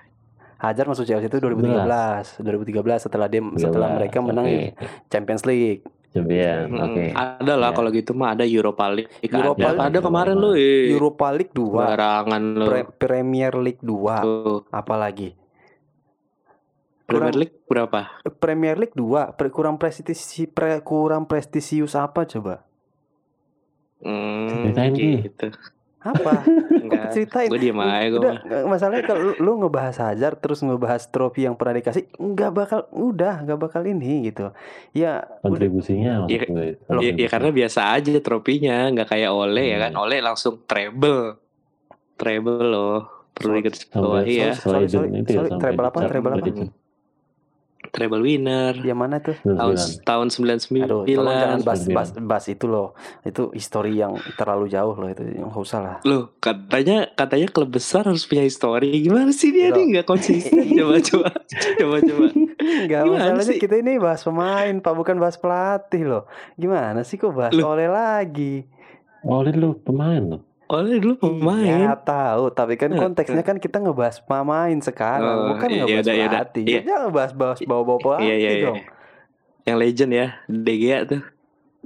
A: Hazard masuk Chelsea itu 2013, 2013 setelah dia setelah mereka menang
C: Oke.
A: Champions League.
C: Champion,
B: Hmm,
C: oke.
B: Ada lah
C: Ya.
B: kalau gitu mah ada Europa League.
A: Europa
B: ada,
C: League.
B: ada kemarin lu.
A: Europa League 2,
B: Barangan lu.
A: Pre- Premier League 2,
B: Tuh.
A: apalagi?
B: Premier
A: Kurang-
B: League berapa?
A: Premier League 2, pre- kurang prestisi pre- kurang prestisius apa coba?
B: Hmm, gitu.
A: Apa?
B: Enggak.
A: Ceritain.
B: Gue diem aja gue
A: masalahnya kalau lu, lu ngebahas Hazard terus ngebahas trofi yang pernah dikasih, nggak bakal udah nggak bakal ini gitu. Ya
C: Kontribusinya
B: Iya,
C: gue.
B: Ya, ya
C: Kontribusinya.
B: karena biasa aja tropinya, nggak kayak Ole ya kan.
C: Hmm.
B: Ole langsung treble, treble loh. Perlu
A: So-
B: digarisbawahi ya.
A: sorry, sorry,
C: itu ya,
A: sorry,
C: sampai
A: treble apa, treble apa?
B: Treble winner.
A: yang mana tuh?
B: Tahun
C: 99.
B: tahun 99.
A: Aduh, jangan bahas,
C: sembilan.
A: bahas, bahas itu loh. Itu histori yang terlalu jauh loh itu. Nggak usah lah.
B: Loh, katanya katanya klub besar harus punya histori. Gimana sih dia
A: Loh.
B: nih nggak konsisten? coba coba coba coba.
A: Enggak, masalahnya
B: sih?
A: kita ini bahas pemain, Pak, bukan bahas pelatih loh. Gimana sih kok bahas
B: Loh.
A: oleh lagi?
C: Oleh lu pemain loh.
B: Ole dulu
A: Iya,
B: pemain.
A: tahu, tapi kan konteksnya kan kita ngebahas pemain sekarang,
B: Oh,
A: bukan
B: iya,
A: ngebahas
B: yaudah.
A: pelatih.
B: Iya.
A: Jangan bahas-bahas bawa-bawa pelatih
B: Iya iya iya.
A: dong.
B: Yang legend ya, De Gea tuh.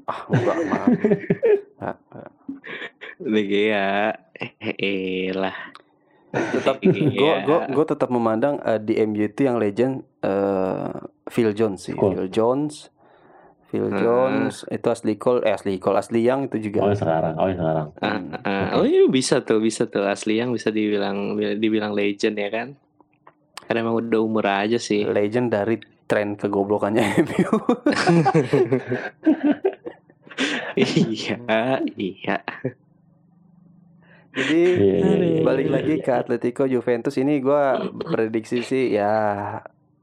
A: Ah, enggak. Ah, ah.
B: Gea. Eh, eh lah.
A: tetap gue gue gue tetap memandang eh, di MU itu yang legend eh, Phil Jones sih
C: Cool.
A: Phil Jones Phil
B: Hmm.
A: Jones itu asli Cole eh asli Cole asli yang itu
C: Oh
A: juga
C: yang sekarang, oh sekarang.
B: Ah,
A: Hmm.
B: ah. oh iya bisa tuh, bisa tuh asli yang bisa dibilang dibilang legend ya kan? Karena emang udah umur aja sih.
A: legend dari tren kegoblokannya MU
B: iya, iya.
A: jadi
C: Iya, iya, iya,
A: balik lagi ke Atletico Juventus ini gue prediksi sih ya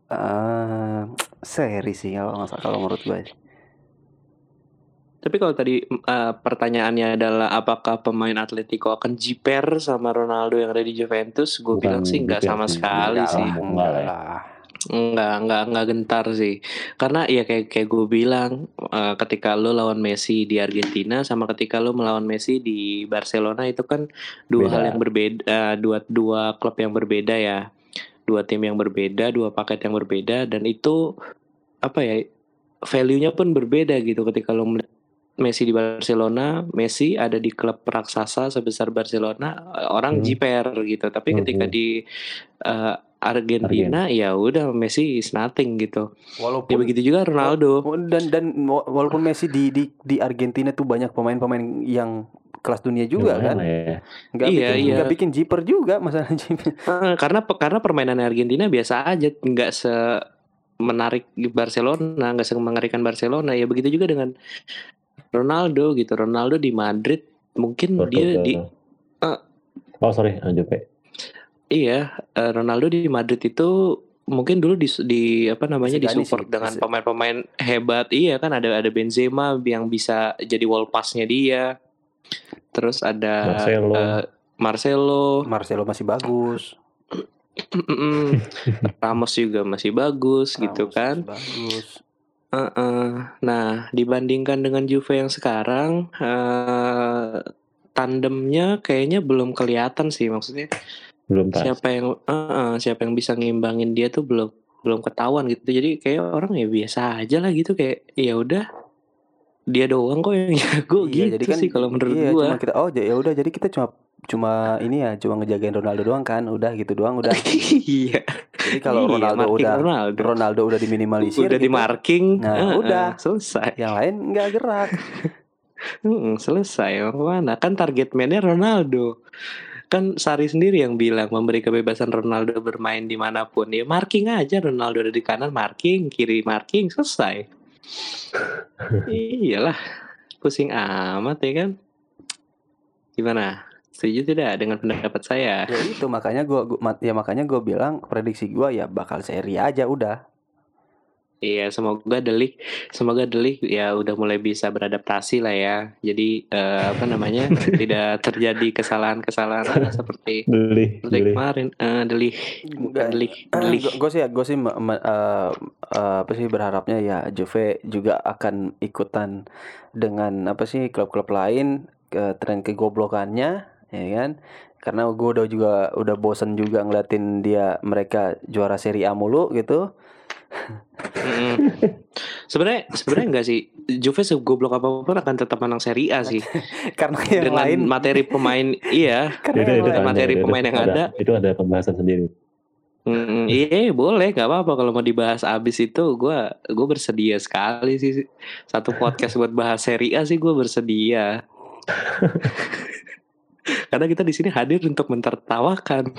A: eh, seri sih kalau nggak kalau menurut gue
B: Tapi kalau tadi eh, pertanyaannya adalah apakah pemain Atletico akan jiper sama Ronaldo yang ada di Juventus? Gue bilang sih nggak sama sekali
C: Enggak
B: sih.
C: lah.
A: enggak lah
B: Enggak, enggak, enggak gentar sih. Karena ya kayak kayak gue bilang, eh, ketika lo lawan Messi di Argentina sama ketika lo melawan Messi di Barcelona itu kan dua
C: Beda.
B: hal yang berbeda, eh, dua dua klub yang berbeda ya, dua tim yang berbeda, dua paket yang berbeda dan itu apa ya value-nya pun berbeda gitu ketika lo melihat Messi di Barcelona, Messi ada di klub raksasa sebesar Barcelona, orang
C: Hmm.
B: jiper gitu. Tapi
C: Hmm,
B: ketika di eh, Argentina ya udah Messi is nothing gitu. Ya
A: walaupun
B: begitu juga Ronaldo.
A: dan dan wa- walaupun Messi di di di Argentina tuh banyak pemain-pemain yang kelas dunia juga
C: Lumayan
A: kan
C: ya.
A: nggak
B: Iya,
A: bikin
B: iya.
A: nggak bikin jiper juga masalah jiper
B: karena karena permainan Argentina biasa aja, nggak se menarik di Barcelona, nggak se mengerikan Barcelona. Ya begitu juga dengan Ronaldo gitu. Ronaldo di Madrid mungkin dia di
C: Portugal. Oh sorry, lanjut Pe.
B: iya eh, Ronaldo di Madrid itu mungkin dulu di, di apa namanya
A: Segani
B: disupport
A: sih,
B: dengan pemain-pemain hebat iya kan ada ada Benzema yang bisa jadi wall pass-nya dia terus ada
C: Marcelo.
B: eh, Marcelo
A: Marcelo masih bagus.
B: Ramos juga masih bagus gitu
A: Ramos
B: kan
A: masih bagus
B: Heeh. Nah, dibandingkan dengan Juve yang sekarang, eee, tandemnya kayaknya belum kelihatan sih, maksudnya
C: Belum pas.
B: siapa yang heeh, siapa yang bisa ngimbangin dia tuh belum belum ketahuan gitu. Jadi kayak orang ya biasa aja lah gitu, kayak ya udah dia doang kok yang jago
A: Iya, jadi
B: gitu
A: kan
B: sih kalau menurut
A: iya,
B: gua.
A: cuma kita oh ya udah jadi kita cuma cuma ini ya, cuma ngejagain Ronaldo doang kan, udah gitu doang udah.
B: Iya.
A: Jadi kalau
B: Iya,
A: Ronaldo
B: marking
A: udah
B: Ronaldo.
A: Ronaldo udah diminimalisir
B: Udah
A: gitu,
B: di marking,
A: Nah, udah.
B: selesai.
A: yang lain nggak gerak.
B: Mm, selesai. Mana kan target mainnya Ronaldo. Kan Sari sendiri yang bilang memberi kebebasan Ronaldo bermain di mana pun. Ya marking aja Ronaldo ada di kanan marking, kiri marking, selesai. Iyalah, pusing amat ya kan. Gimana? Setuju tidak dengan pendapat saya?
A: Ya itu makanya gua, gua ya makanya gua bilang prediksi gua ya bakal seri aja udah.
B: Iya, semoga Delik, semoga Delik ya udah mulai bisa beradaptasi lah ya. Jadi eh, apa namanya tidak terjadi kesalahan-kesalahan seperti
C: beli.
B: kemarin. Eh, Delik, bukan. Delik, Delik.
A: gue sih gue sih me- me- eh, eh, apa sih berharapnya ya Juve juga akan ikutan dengan apa sih klub-klub lain ke tren kegoblokannya ya kan karena gue udah juga udah bosen juga ngeliatin dia mereka juara Serie A mulu gitu.
B: Sebenarnya sebenarnya enggak sih. Juve segoblok apa pun akan tetap menang Serie A sih.
A: karena yang
B: Dengan
A: lain
B: materi pemain iya.
A: karena
C: Itu, itu ada,
B: materi
C: itu,
B: pemain yang ada.
C: Itu ada pembahasan sendiri.
B: Mm, iya boleh nggak apa-apa kalau mau dibahas abis itu gue gue bersedia sekali sih satu podcast buat bahas Serie A sih gue bersedia karena kita di sini hadir untuk mentertawakan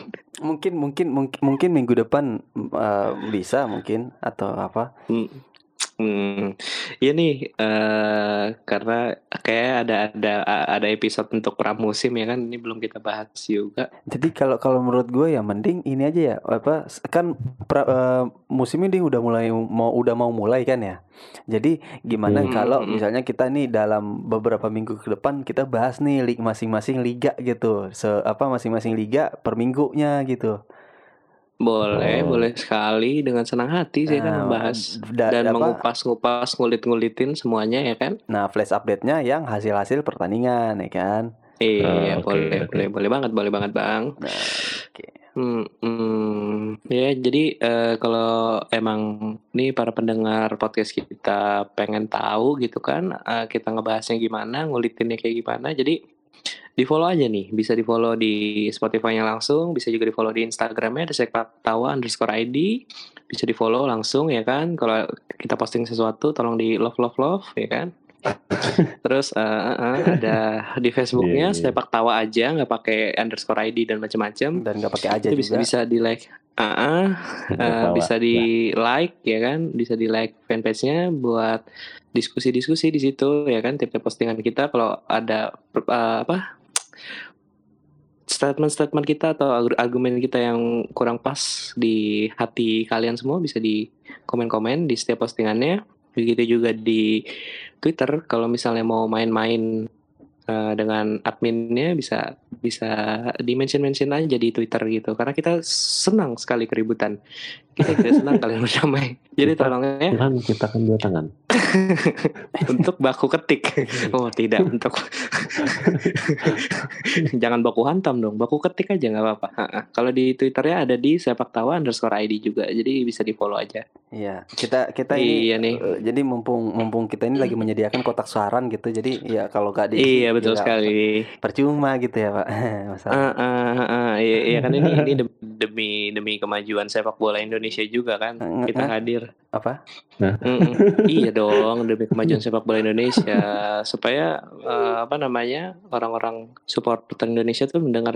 A: mungkin mungkin mungkin mungkin minggu depan eh, bisa mungkin atau apa
B: Hmm. Hmm. Iya nih eh karena kayak ada ada ada episode untuk pramusim ya kan ini belum kita bahas juga.
A: Jadi kalau kalau menurut gue ya mending ini aja ya apa kan pra- eh, musim ini udah mulai mau udah mau mulai kan ya. Jadi gimana
C: Hmm.
A: kalau
B: Hmm.
A: misalnya kita nih dalam beberapa minggu ke depan kita bahas nih masing-masing liga gitu. Se apa masing-masing liga per minggunya gitu.
B: Boleh,
C: Oh.
B: boleh sekali dengan senang hati saya kan
A: Nah,
B: membahas
A: da-
B: dan
A: apa,
B: mengupas-ngupas ngulit-ngulitin semuanya ya kan.
A: nah flash update-nya yang hasil-hasil pertandingan ya kan.
B: Iya,
C: oke,
B: boleh,
C: oke.
B: boleh, boleh banget, boleh banget, Bang.
A: Nah, oke.
B: Hmm, hmm. ya jadi eh, kalau emang nih para pendengar podcast kita pengen tahu gitu kan, eh, kita ngebahasnya gimana, ngulitinnya kayak gimana, jadi di follow aja nih, bisa di follow di Spotify-nya langsung, bisa juga di follow di Instagramnya ada sepak tawa underscore ID, bisa di follow langsung ya kan, kalau kita posting sesuatu tolong di love love love ya kan. Terus eh, eh, ada di Facebooknya
C: Iya, iya.
B: sepak tawa aja, nggak pakai underscore ID dan macam-macam
A: Dan gak pakai aja
B: itu bisa
A: juga.
B: bisa di like ah, eh,
C: Ketawa.
B: bisa di like ya kan bisa di like fanpage-nya buat diskusi-diskusi di situ ya kan tiap-tiap postingan kita kalau ada eh, apa statement-statement kita atau argu- argumen kita yang kurang pas di hati kalian semua bisa di komen-komen di setiap postingannya. Begitu juga di Twitter kalau misalnya mau main-main eh, dengan adminnya bisa bisa di mention mention aja di Twitter gitu. Karena kita senang sekali keributan kita tidak senang kalian berdamai jadi
C: Kita-
B: tolong ya
C: Kan kita kan dua tangan.
B: untuk baku ketik oh tidak untuk jangan baku hantam dong baku ketik aja nggak apa-apa kalau di twitternya ada di sepak tawa underscore id juga jadi bisa di follow aja
A: Iya, kita kita ini
B: iya nih
A: eh, jadi mumpung mumpung kita ini lagi menyediakan kotak saran gitu. Jadi ya kalau gak di
B: iya betul sekali
A: percuma gitu ya, Pak. Masalah.
B: Ah, ah, ah, iya, iya kan ini ini dem- demi demi kemajuan sepak bola Indonesia juga kan
A: Nge-
B: kita
A: nge-
B: hadir
A: apa?
B: Mm-mm. iya dong demi kemajuan sepak bola Indonesia supaya eh, apa namanya orang-orang supporter Indonesia tuh mendengar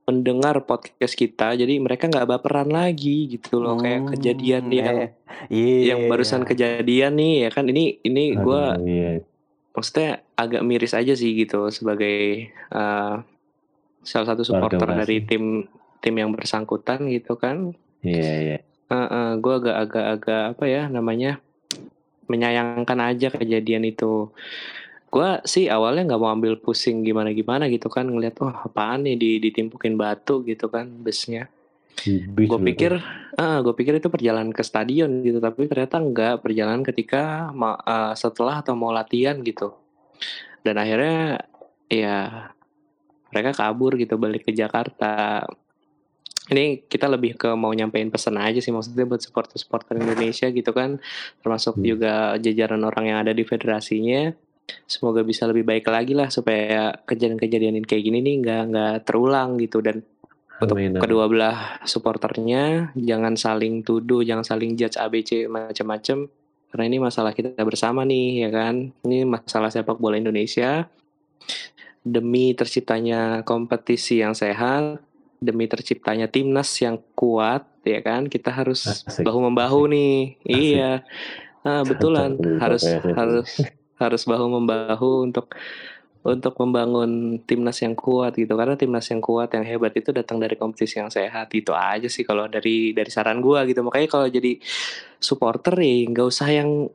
B: mendengar podcast kita jadi mereka nggak baperan lagi gitu loh kayak
A: Hmm,
B: kejadian yang
A: eh, iya.
B: yang barusan kejadian nih ya kan ini ini gue
C: iya.
B: maksudnya agak miris aja sih gitu sebagai eh, salah satu supporter
C: Warga
B: dari tim tim yang bersangkutan gitu kan
C: Iya, iya.
B: Gue agak agak agak apa ya namanya menyayangkan aja kejadian itu gue sih awalnya nggak mau ambil pusing gimana gimana gitu kan ngeliat wah apaan nih di- ditimpukin batu gitu kan busnya
C: Bis
B: Gue pikir, ah, gue pikir itu perjalanan ke stadion gitu, tapi ternyata enggak perjalanan ketika ma- eh, setelah atau mau latihan gitu. Dan akhirnya ya mereka kabur gitu balik ke Jakarta. Ini kita lebih ke mau nyampein pesan aja sih maksudnya buat supporter-supporter Indonesia gitu kan, termasuk
C: Hmm.
B: juga jajaran orang yang ada di federasinya. Semoga bisa lebih baik lagi lah supaya kejadian-kejadian kayak gini nih nggak nggak terulang gitu dan untuk
C: amin.
B: kedua belah supporternya jangan saling tuduh, jangan saling judge ABC macam-macam karena ini masalah kita bersama nih ya kan. Ini masalah sepak bola Indonesia demi terciptanya kompetisi yang sehat, demi terciptanya timnas yang kuat ya kan. Kita harus
C: Asik.
B: bahu membahu nih.
C: Asik.
B: Iya. Ah, betulan
C: nih
B: harus harus harus bahu membahu untuk untuk membangun timnas yang kuat gitu karena timnas yang kuat yang hebat itu datang dari kompetisi yang sehat itu aja sih kalau dari dari saran gua gitu makanya kalau jadi supporter ya nggak usah yang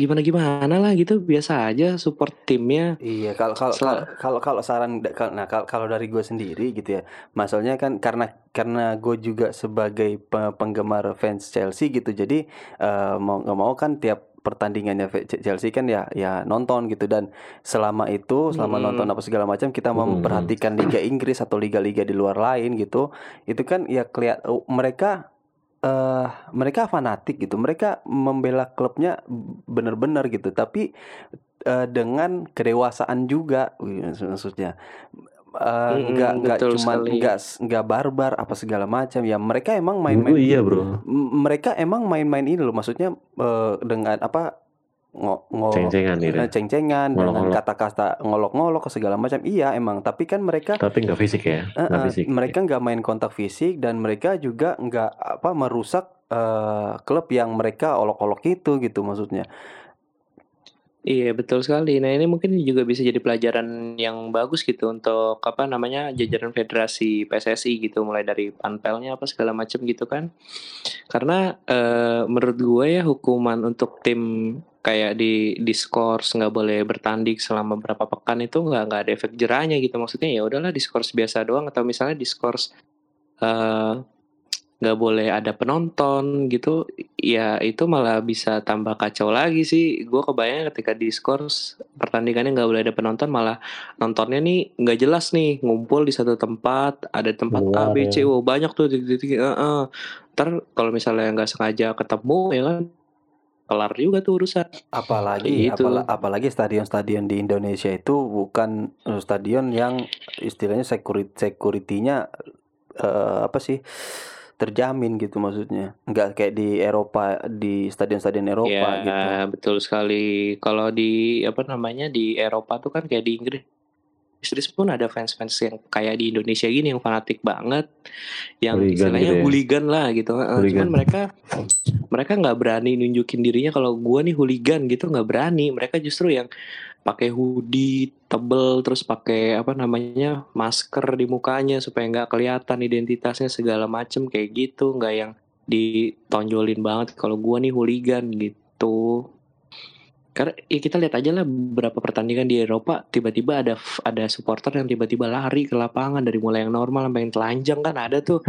B: gimana gimana lah gitu biasa aja support timnya
A: Iya, kalau kalau
B: Sel-
A: kalau kalau kalau saran nah kalau kalau dari gue sendiri gitu ya, maksudnya kan karena karena gue juga sebagai pe- penggemar fans Chelsea gitu, jadi eh, mau nggak mau kan tiap pertandingannya Chelsea kan ya ya nonton gitu dan selama itu selama
B: Mm-mm.
A: nonton apa segala macam kita
C: Mm-mm.
A: memperhatikan Liga Inggris atau liga-liga di luar lain gitu, itu kan ya kelihat mereka eh mereka fanatik gitu, mereka membela klubnya bener-bener gitu, tapi eh, dengan kedewasaan juga wih, maksud- maksudnya. Eh, nggak nggak
B: betul
A: cuman
B: sekali.
A: nggak nggak barbar apa segala macam. Ya mereka emang
C: Menurut
A: main-main
C: iya bro.
A: M- mereka emang main-main ini loh. Maksudnya eh, dengan apa ngo, ngo
C: Ceng-cengan gitu.
A: ceng-cengan dengan
C: Ngolok-ngolok.
A: kata-kata ngolok-ngolok ke segala macam iya emang tapi kan mereka
C: Tapi nggak fisik ya. Nggak
A: eh,
C: fisik.
A: mereka nggak main kontak fisik dan mereka juga nggak apa merusak eh, klub yang mereka olok-olok itu gitu maksudnya.
B: Iya betul sekali. Nah ini mungkin juga bisa jadi pelajaran yang bagus gitu untuk apa namanya jajaran federasi PSSI gitu, mulai dari panpelnya apa segala macam gitu kan. Karena eh, menurut gue ya hukuman untuk tim kayak di diskors nggak boleh bertanding selama berapa pekan itu nggak nggak ada efek jerahnya gitu. Maksudnya ya udahlah diskors biasa doang atau misalnya diskors eh, nggak boleh ada penonton gitu ya itu malah bisa tambah kacau lagi sih gue kebayang ketika diskors pertandingannya nggak boleh ada penonton malah nontonnya nih nggak jelas nih ngumpul di satu tempat ada tempat A B
C: ya.
B: C oh banyak tuh titik-titik eh, eh. ntar kalau misalnya nggak sengaja ketemu ya kan kelar juga tuh urusan
A: Apalagi
B: gitu.
A: apala- apalagi stadion-stadion di Indonesia itu bukan eh, stadion yang istilahnya security security-nya eh, apa sih terjamin gitu maksudnya. Nggak kayak di Eropa di stadion-stadion Eropa
B: ya
A: gitu.
B: betul sekali kalau di apa namanya di Eropa tuh kan kayak di Inggris Inggris pun ada fans-fans yang kayak di Indonesia gini yang fanatik banget yang
C: Hooligan
B: istilahnya
C: gitu ya.
B: hooligan lah gitu.
C: Hooligan.
B: cuman mereka mereka nggak berani nunjukin dirinya. Kalau gua nih hooligan gitu nggak berani. Mereka justru yang pakai hoodie tebel terus pakai apa namanya masker di mukanya supaya nggak kelihatan identitasnya segala macem kayak gitu. Nggak yang ditonjolin banget. Kalau gua nih hooligan gitu karena ya kita lihat aja lah beberapa pertandingan di Eropa tiba-tiba ada ada supporter yang tiba-tiba lari ke lapangan dari mulai yang normal sampai yang telanjang kan ada tuh.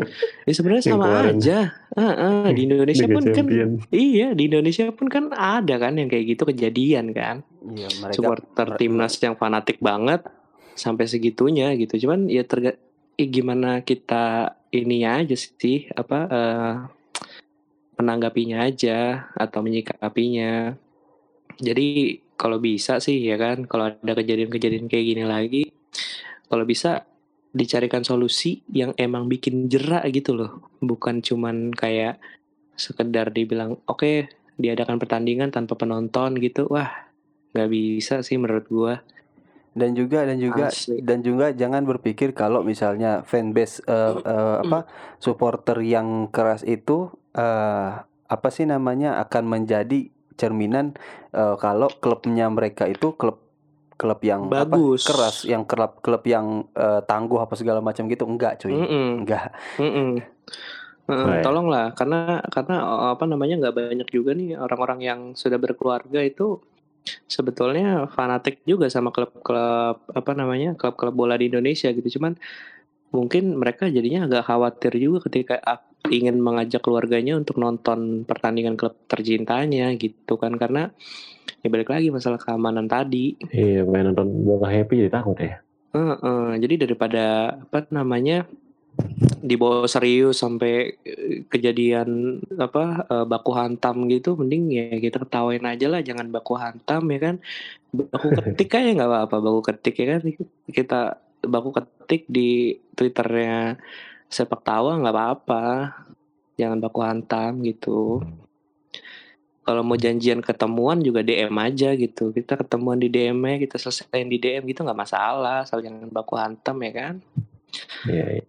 B: Ya sebenarnya sama
C: kemarin.
B: aja. Ah, ah, di Indonesia
C: Liga
B: pun kan iya di Indonesia pun kan ada kan yang kayak gitu kejadian kan.
A: Iya, mereka
B: supporter timnas yang fanatik banget sampai segitunya gitu. Cuman ya terga eh, gimana kita ini aja sih apa eh, menanggapinya aja atau menyikapinya jadi kalau bisa sih ya kan kalau ada kejadian-kejadian kayak gini lagi kalau bisa dicarikan solusi yang emang bikin jerak gitu loh. Bukan cuman kayak sekedar dibilang oke diadakan pertandingan tanpa penonton gitu. Wah nggak bisa sih menurut gua.
A: Dan juga dan juga
B: Asli.
A: dan juga jangan berpikir kalau misalnya fanbase eh, eh, apa supporter yang keras itu eh, apa sih namanya akan menjadi cerminan eh, kalau klubnya mereka itu klub klub yang apa,
B: Bagus.
A: keras yang klub klub yang eh, tangguh apa segala macam gitu enggak cuy
B: Mm-mm.
A: enggak
B: Mm-mm. Heeh,
C: Right.
B: tolonglah karena karena eh, apa namanya nggak banyak juga nih orang-orang yang sudah berkeluarga itu sebetulnya fanatik juga sama klub-klub apa namanya klub-klub bola di Indonesia gitu cuman mungkin mereka jadinya agak khawatir juga ketika ingin mengajak keluarganya untuk nonton pertandingan klub tercintanya gitu kan karena ya balik lagi masalah keamanan tadi.
C: Iya, main nonton bola happy jadi takut ya.
B: Heeh, jadi daripada apa namanya dibawa serius sampai eh, kejadian apa eh, baku hantam gitu mending ya kita ketawain aja lah jangan baku hantam ya kan baku ketik aja nggak apa-apa baku ketik ya kan kita baku ketik di twitternya sepak tawa nggak apa-apa. Jangan baku hantam gitu. Kalau mau janjian ketemuan juga DM aja gitu. Kita ketemuan di DM nya kita selesaiin di DM gitu nggak masalah. Asal jangan baku hantam ya kan?
C: Iya, iya.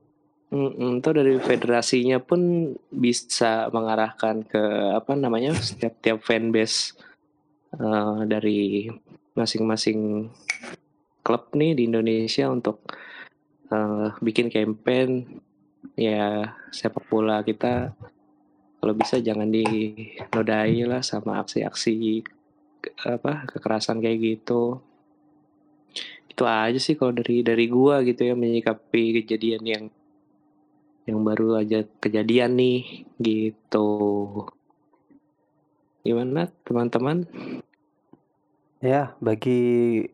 B: Mm, itu dari federasinya pun bisa mengarahkan ke apa namanya setiap tiap fanbase eh, dari masing-masing klub nih di Indonesia untuk eh, bikin campaign ya sepak bola kita kalau bisa jangan dinodai lah sama aksi-aksi apa kekerasan kayak gitu. Itu aja sih kalau dari dari gua gitu ya menyikapi kejadian yang yang baru aja kejadian nih gitu. Gimana teman-teman?
A: Ya, bagi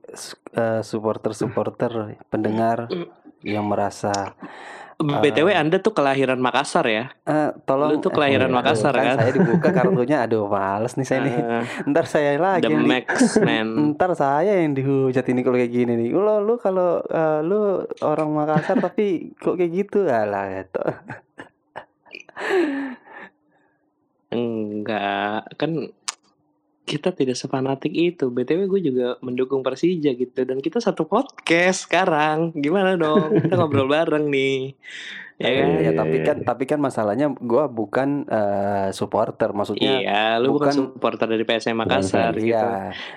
A: eh, supporter-supporter pendengar yang merasa
B: btw anda tuh kelahiran Makassar ya
A: eh, tolong
B: Lu tuh kelahiran
A: eh,
B: Makassar,
A: bukan,
B: kan?
A: Saya dibuka kartunya, aduh males nih saya nih.
B: Eh,
A: Ntar saya lagi
B: the max man
A: Ntar saya yang dihujat ini kalau kayak gini nih. Lo lu kalau eh, lu orang Makassar tapi kok kayak gitu alah gitu.
B: enggak kan kita tidak sepanatik itu btw gue juga mendukung Persija gitu dan kita satu podcast sekarang gimana dong kita ngobrol bareng nih ya kan
A: Ya,
C: Iya,
A: tapi
C: iya,
A: kan
C: iya.
A: tapi kan masalahnya gua bukan eh, supporter maksudnya.
B: Iya, lu bukan,
A: bukan-
B: supporter dari PSM Makassar
C: Bukan,
B: gitu.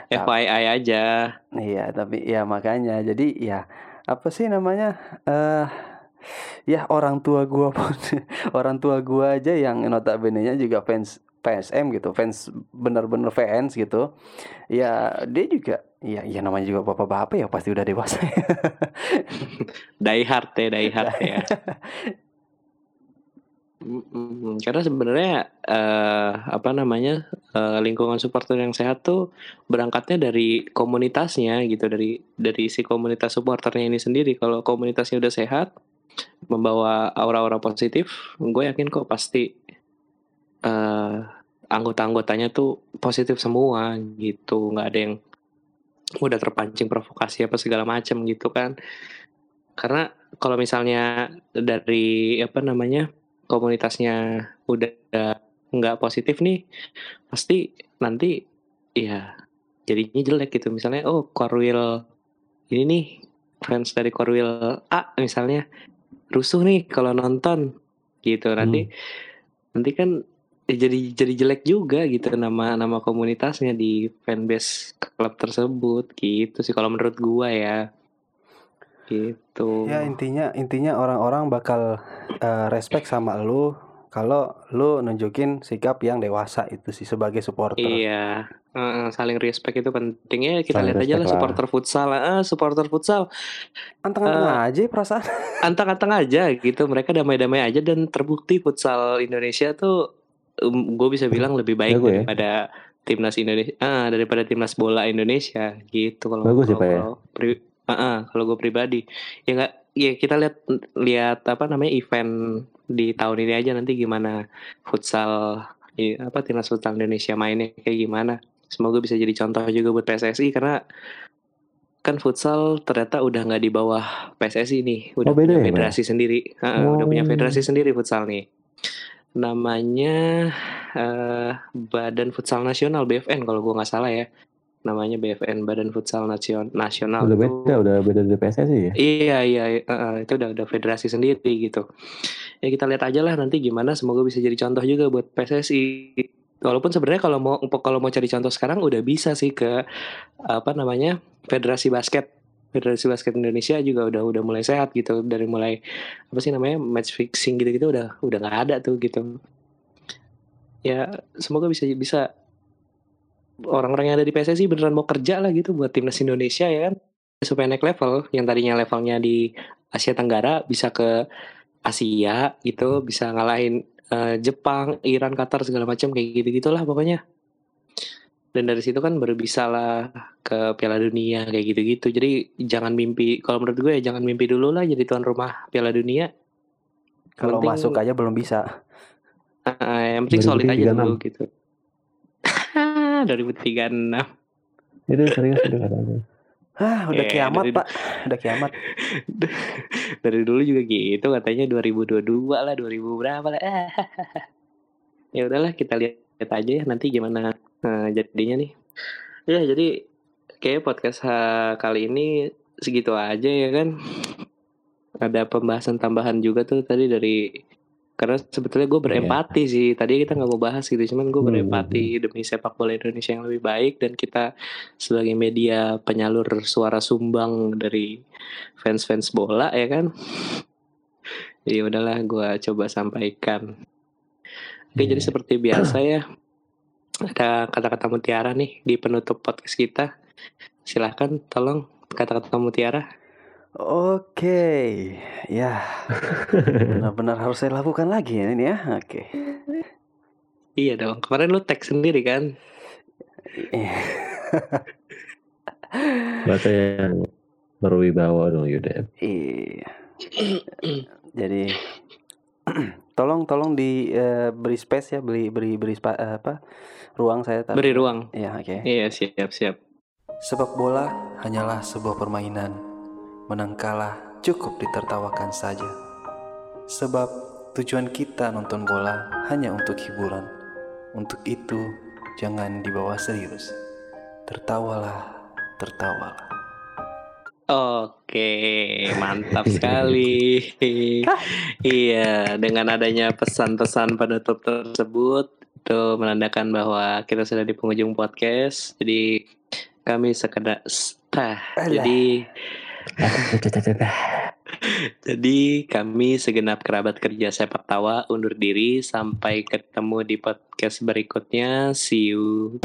A: Iya,
B: FYI aja.
A: iya tapi ya makanya jadi ya apa sih namanya eh ya orang tua gua pun orang tua gua aja yang notabene-nya juga fans PSM gitu, fans bener-bener fans gitu. Ya dia juga ya ya namanya juga bapak-bapak ya pasti udah dewasa.
B: Die hard ya, die hard ya. Karena sebenarnya eh, apa namanya eh, lingkungan supporter yang sehat tuh berangkatnya dari komunitasnya gitu dari dari si komunitas supporternya ini sendiri. Kalau komunitasnya udah sehat, membawa aura-aura positif, gue yakin kok pasti eh, anggota-anggotanya tuh positif semua gitu, nggak ada yang udah terpancing provokasi apa segala macam gitu kan. Karena kalau misalnya dari apa namanya komunitasnya udah nggak positif nih, pasti nanti ya jadinya jelek gitu. Misalnya oh Korwil ini nih fans dari Korwil A misalnya rusuh nih kalau nonton gitu nanti nanti kan jadi jadi jelek juga gitu nama nama komunitasnya di fanbase klub tersebut. Gitu sih kalau menurut gua ya. Gitu.
A: Ya intinya intinya orang-orang bakal eh, respect sama lu kalau lu nunjukin sikap yang dewasa itu sih sebagai supporter.
B: Iya, Heeh, saling respect itu pentingnya kita
C: Saling
B: lihat aja lah supporter futsal, ah supporter futsal
A: Anteng-anteng aja perasaan.
B: anteng-anteng aja gitu, mereka damai-damai aja dan terbukti futsal Indonesia tuh gue bisa bilang lebih baik
C: Jago ya?
B: daripada timnas Indonesia, ah daripada timnas bola Indonesia gitu kalau
C: Bagus ya,
B: kalau-
C: Pak, ya?
B: kalau pri- ah, ah, kalau gue pribadi ya nggak ya kita lihat lihat apa namanya event di tahun ini aja nanti gimana futsal i- apa timnas futsal Indonesia mainnya kayak gimana semoga bisa jadi contoh juga buat PSSI karena kan futsal ternyata udah nggak di bawah PSSI nih udah
C: Oh, beda
B: punya
C: ya, Pak?
B: federasi sendiri Ha, udah punya
C: Oh.
B: federasi sendiri futsal nih namanya eh, Badan Futsal Nasional BFN kalau gua nggak salah ya namanya BFN Badan Futsal Nasion Nasional
C: Udah beda, udah beda dari PSSI ya.
B: Iya iya eh, itu udah udah federasi sendiri gitu. Ya kita lihat aja lah nanti gimana semoga bisa jadi contoh juga buat PSSI. Walaupun sebenarnya kalau mau kalau mau cari contoh sekarang udah bisa sih ke apa namanya Federasi Basket. Federasi Basket Indonesia juga udah udah mulai sehat gitu dari mulai apa sih namanya match fixing gitu-gitu udah udah nggak ada tuh gitu. Ya semoga bisa bisa orang-orang yang ada di PSSI beneran mau kerja lah gitu buat timnas Indonesia ya kan supaya naik level yang tadinya levelnya di Asia Tenggara bisa ke Asia gitu, bisa ngalahin eh, Jepang, Iran, Qatar segala macam kayak gitu gitulah pokoknya. Dan dari situ kan baru bisa lah ke Piala Dunia kayak gitu-gitu. Jadi jangan mimpi, kalau menurut gue ya jangan mimpi dulu lah jadi tuan rumah Piala Dunia.
A: Kalau
B: penting-
A: masuk aja belum bisa.
B: Ah, yang penting solid aja
C: 2036.
B: dulu gitu. 2036.
C: Itu serius itu katanya.
A: Hah, udah
B: Eh,
A: kiamat,
B: dari-
A: Pak. Udah kiamat.
B: Dari dulu juga gitu katanya 2022 lah 2000 berapa lah. ya udahlah kita lihat aja ya nanti gimana eh, jadinya nih. Ya jadi kayak podcast ha- kali ini segitu aja ya kan. Ada pembahasan tambahan juga tuh tadi dari karena sebetulnya gue berempati sih tadi kita nggak mau bahas gitu cuman gue
C: Hmm.
B: berempati demi sepak bola Indonesia yang lebih baik dan kita sebagai media penyalur suara sumbang dari fans-fans bola ya kan ya udahlah gue coba sampaikan oke jadi
C: Iya.
B: seperti biasa ya ada kata-kata mutiara nih di penutup podcast kita silahkan tolong kata-kata mutiara
A: Oke, ya benar-benar harus saya lakukan lagi ya ini ya. Oke.
B: iya dong kemarin lu tag sendiri kan
C: Bahasa yang berwibawa dong Yuda.
A: Iya. Jadi tolong tolong di eh, beri space ya, beri beri beri spa- eh, apa ruang saya tadi.
B: beri ruang
A: Ya, oke.
B: iya siap siap
A: Sepak bola hanyalah sebuah permainan. Menang kalah cukup ditertawakan saja. Sebab tujuan kita nonton bola hanya untuk hiburan. Untuk itu, jangan dibawa serius. Tertawalah, tertawalah.
B: Oke, mantap sekali. iya, dengan adanya pesan-pesan penutup tersebut itu menandakan bahwa kita sudah di penghujung podcast. Jadi kami sekedar ah,
A: Alah.
B: jadi jadi kami segenap kerabat kerja sepak tawa undur diri sampai ketemu di podcast berikutnya. See you.